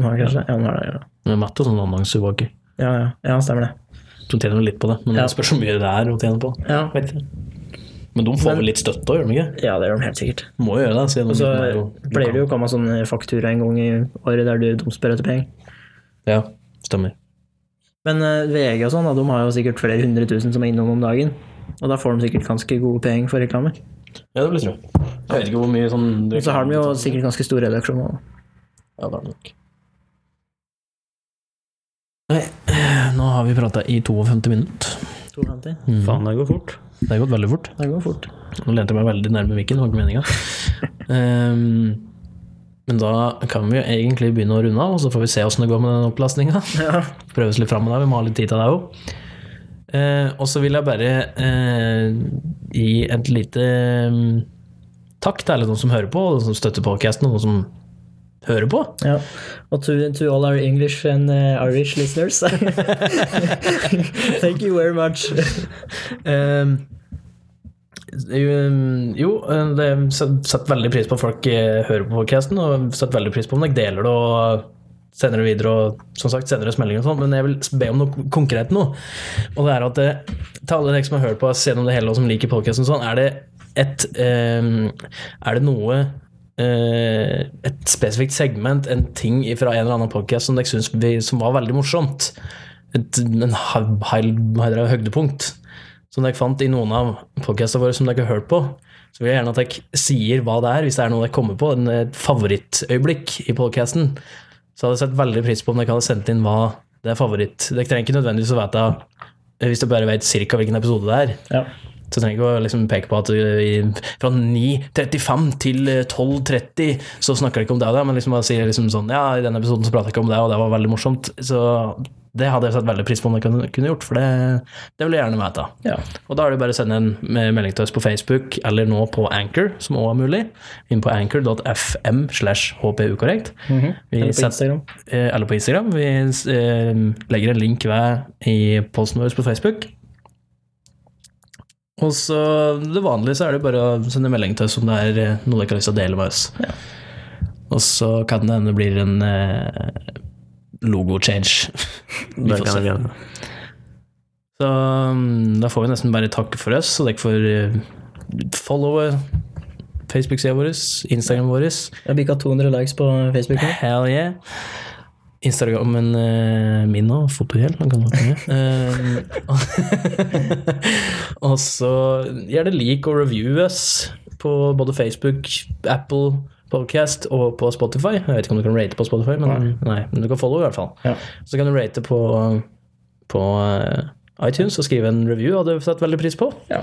Har kanskje? Ja, de har det. Ja, Med Matt og sånne annonsevaker. ja, ja, ja stemmer det. De tjener litt på det, men Ja. det spørs hvor mye det er å tjene på. Ja, Vet ikke. Men de får Men- vel litt støtte òg, gjør de ikke? ja det gjør de helt sikkert. Må jo gjøre det. Siden Og så de er jo- pleier det jo å komme sånn faktura en gang i året der du de spør etter penger. Ja, stemmer. Men eh, VG og sånn, de har jo sikkert flere hundre tusen som er innom om dagen. Og da får de sikkert ganske gode penger for reklame. Ja, det vil jeg tro. Jeg vet ikke hvor mye sånn Og så har de jo sikkert ganske stor redaksjon òg. Ja, det har de nok. Nei, nå har vi prata i 52 minutter. 52. Mm. Faen, det går fort. Det har gått veldig fort. Det går fort. Nå lente jeg meg veldig nærme mikken, det var ikke meninga. um, men da kan vi egentlig begynne å runde av, og så får vi se åssen det går med den opplastninga. Ja. Prøves litt fram med det, vi må ha litt tid til det òg. og så vil jeg bare eh, gi et lite mm, takk til alle de som hører på, og de som støtter podcasten, og de som hører på. ja. Og to, to all our English and uh, Irish listeners. Thank you very much. um, jo, jo, eh, det setter veldig pris på at folk eh, hører på podcasten, og setter veldig pris på om dere deler det og sender det videre og som sagt sender oss meldinger og sånn, men jeg vil be om noe konkret nå. Og det er at til alle dere som har hørt på oss gjennom det hele og som liker podcasten sånn, er det et um, Er det noe eh, et spesifikt segment, en ting fra en eller annen podcast som dere syns som var veldig morsomt? Et, en høydepunkt som dere fant i noen av podcastene våre som dere har hørt på, så vil jeg gjerne at dere sier hva det er, hvis det er noe dere kommer på, en favorittøyeblikk i podcasten. Så hadde jeg sett veldig pris på om dere hadde sendt inn hva det er favoritt. Dere trenger ikke nødvendigvis å vite hvis dere bare vet cirka hvilken episode det er. Ja. Så trenger ikke å liksom peke på at vi, fra 9.35 til 12.30 så snakker de ikke om det, men liksom bare sier liksom sånn Ja, i denne episoden så prater jeg ikke om det, og det var veldig morsomt. Så det hadde jeg satt veldig pris på om jeg kunne, gjort, for det, det vil jeg gjerne vite. Ja. Og da er det bare å sende en melding til oss på Facebook, eller nå på Anchor, som også er mulig. Inn på anchor.fm slash hpukorrekt. Mm -hmm. Eller på Instagram. eh, eller på Instagram. Vi eh, legger en link ved i posten vår på Facebook. Og så det vanlige så er det bare å sende melding til oss om det er eh, noe dere har lyst til å dele med oss. Og så kan det hende det blir en eh, logo-change. Det kan det gjøre. Så mm, da får vi nesten bare takke for oss, og dere får eh, followe Facebook-sida vår, Instagram vår. Jeg har bikka 200 likes på Facebook nå. Hell yeah. Instagrammen uh, min og fotohjell. man kan. Eh, og så det lik og review oss på både Facebook, Apple, Podcast og på Spotify. Jeg vet ikke om du kan rate på Spotify, men, nei. men du kan follow i hvert fall. Ja. Så kan du rate på, på eh, iTunes og skrive en review, hadde jeg satt veldig pris på. Ja.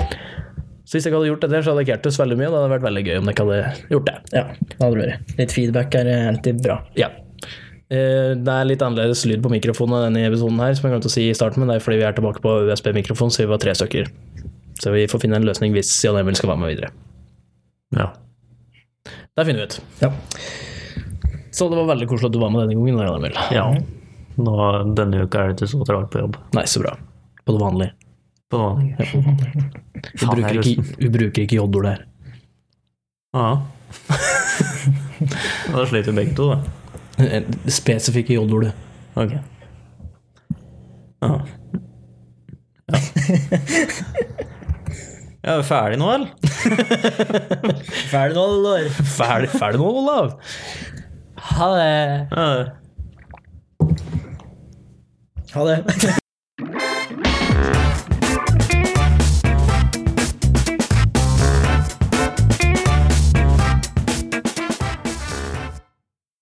Så hvis jeg hadde gjort det der, så hadde jeg ikke hjulpet veldig mye. Det hadde vært veldig gøy om dere hadde gjort det. ja, det hadde vært. Litt feedback er alltid bra. Ja. Eh, Det er litt annerledes lyd på mikrofonen av denne episoden her, som jeg glemte å si i starten, men det er fordi vi er tilbake på USB-mikrofon, så vi var tre stykker. Så vi får finne en løsning hvis Jan Emil skal være med videre. Ja. Det finner vi ut. Ja. Så det var veldig koselig at du var med denne gangen. Jan Emil. ja. Nå, denne uka er det ikke så travelt på jobb. Nei, så bra. På det vanlige. På det vanlige. Vi bruker ikke, vi bruker ikke J-ord der. Ja. da sliter vi begge to, da. Spesifikke J-ordet. Ok. Ja. Ja. Ja, er ferdig nå, eller? Ferdig nå, Olav. Ferdig, ferdig nå, Olav. Ha det. Ja. Ha det.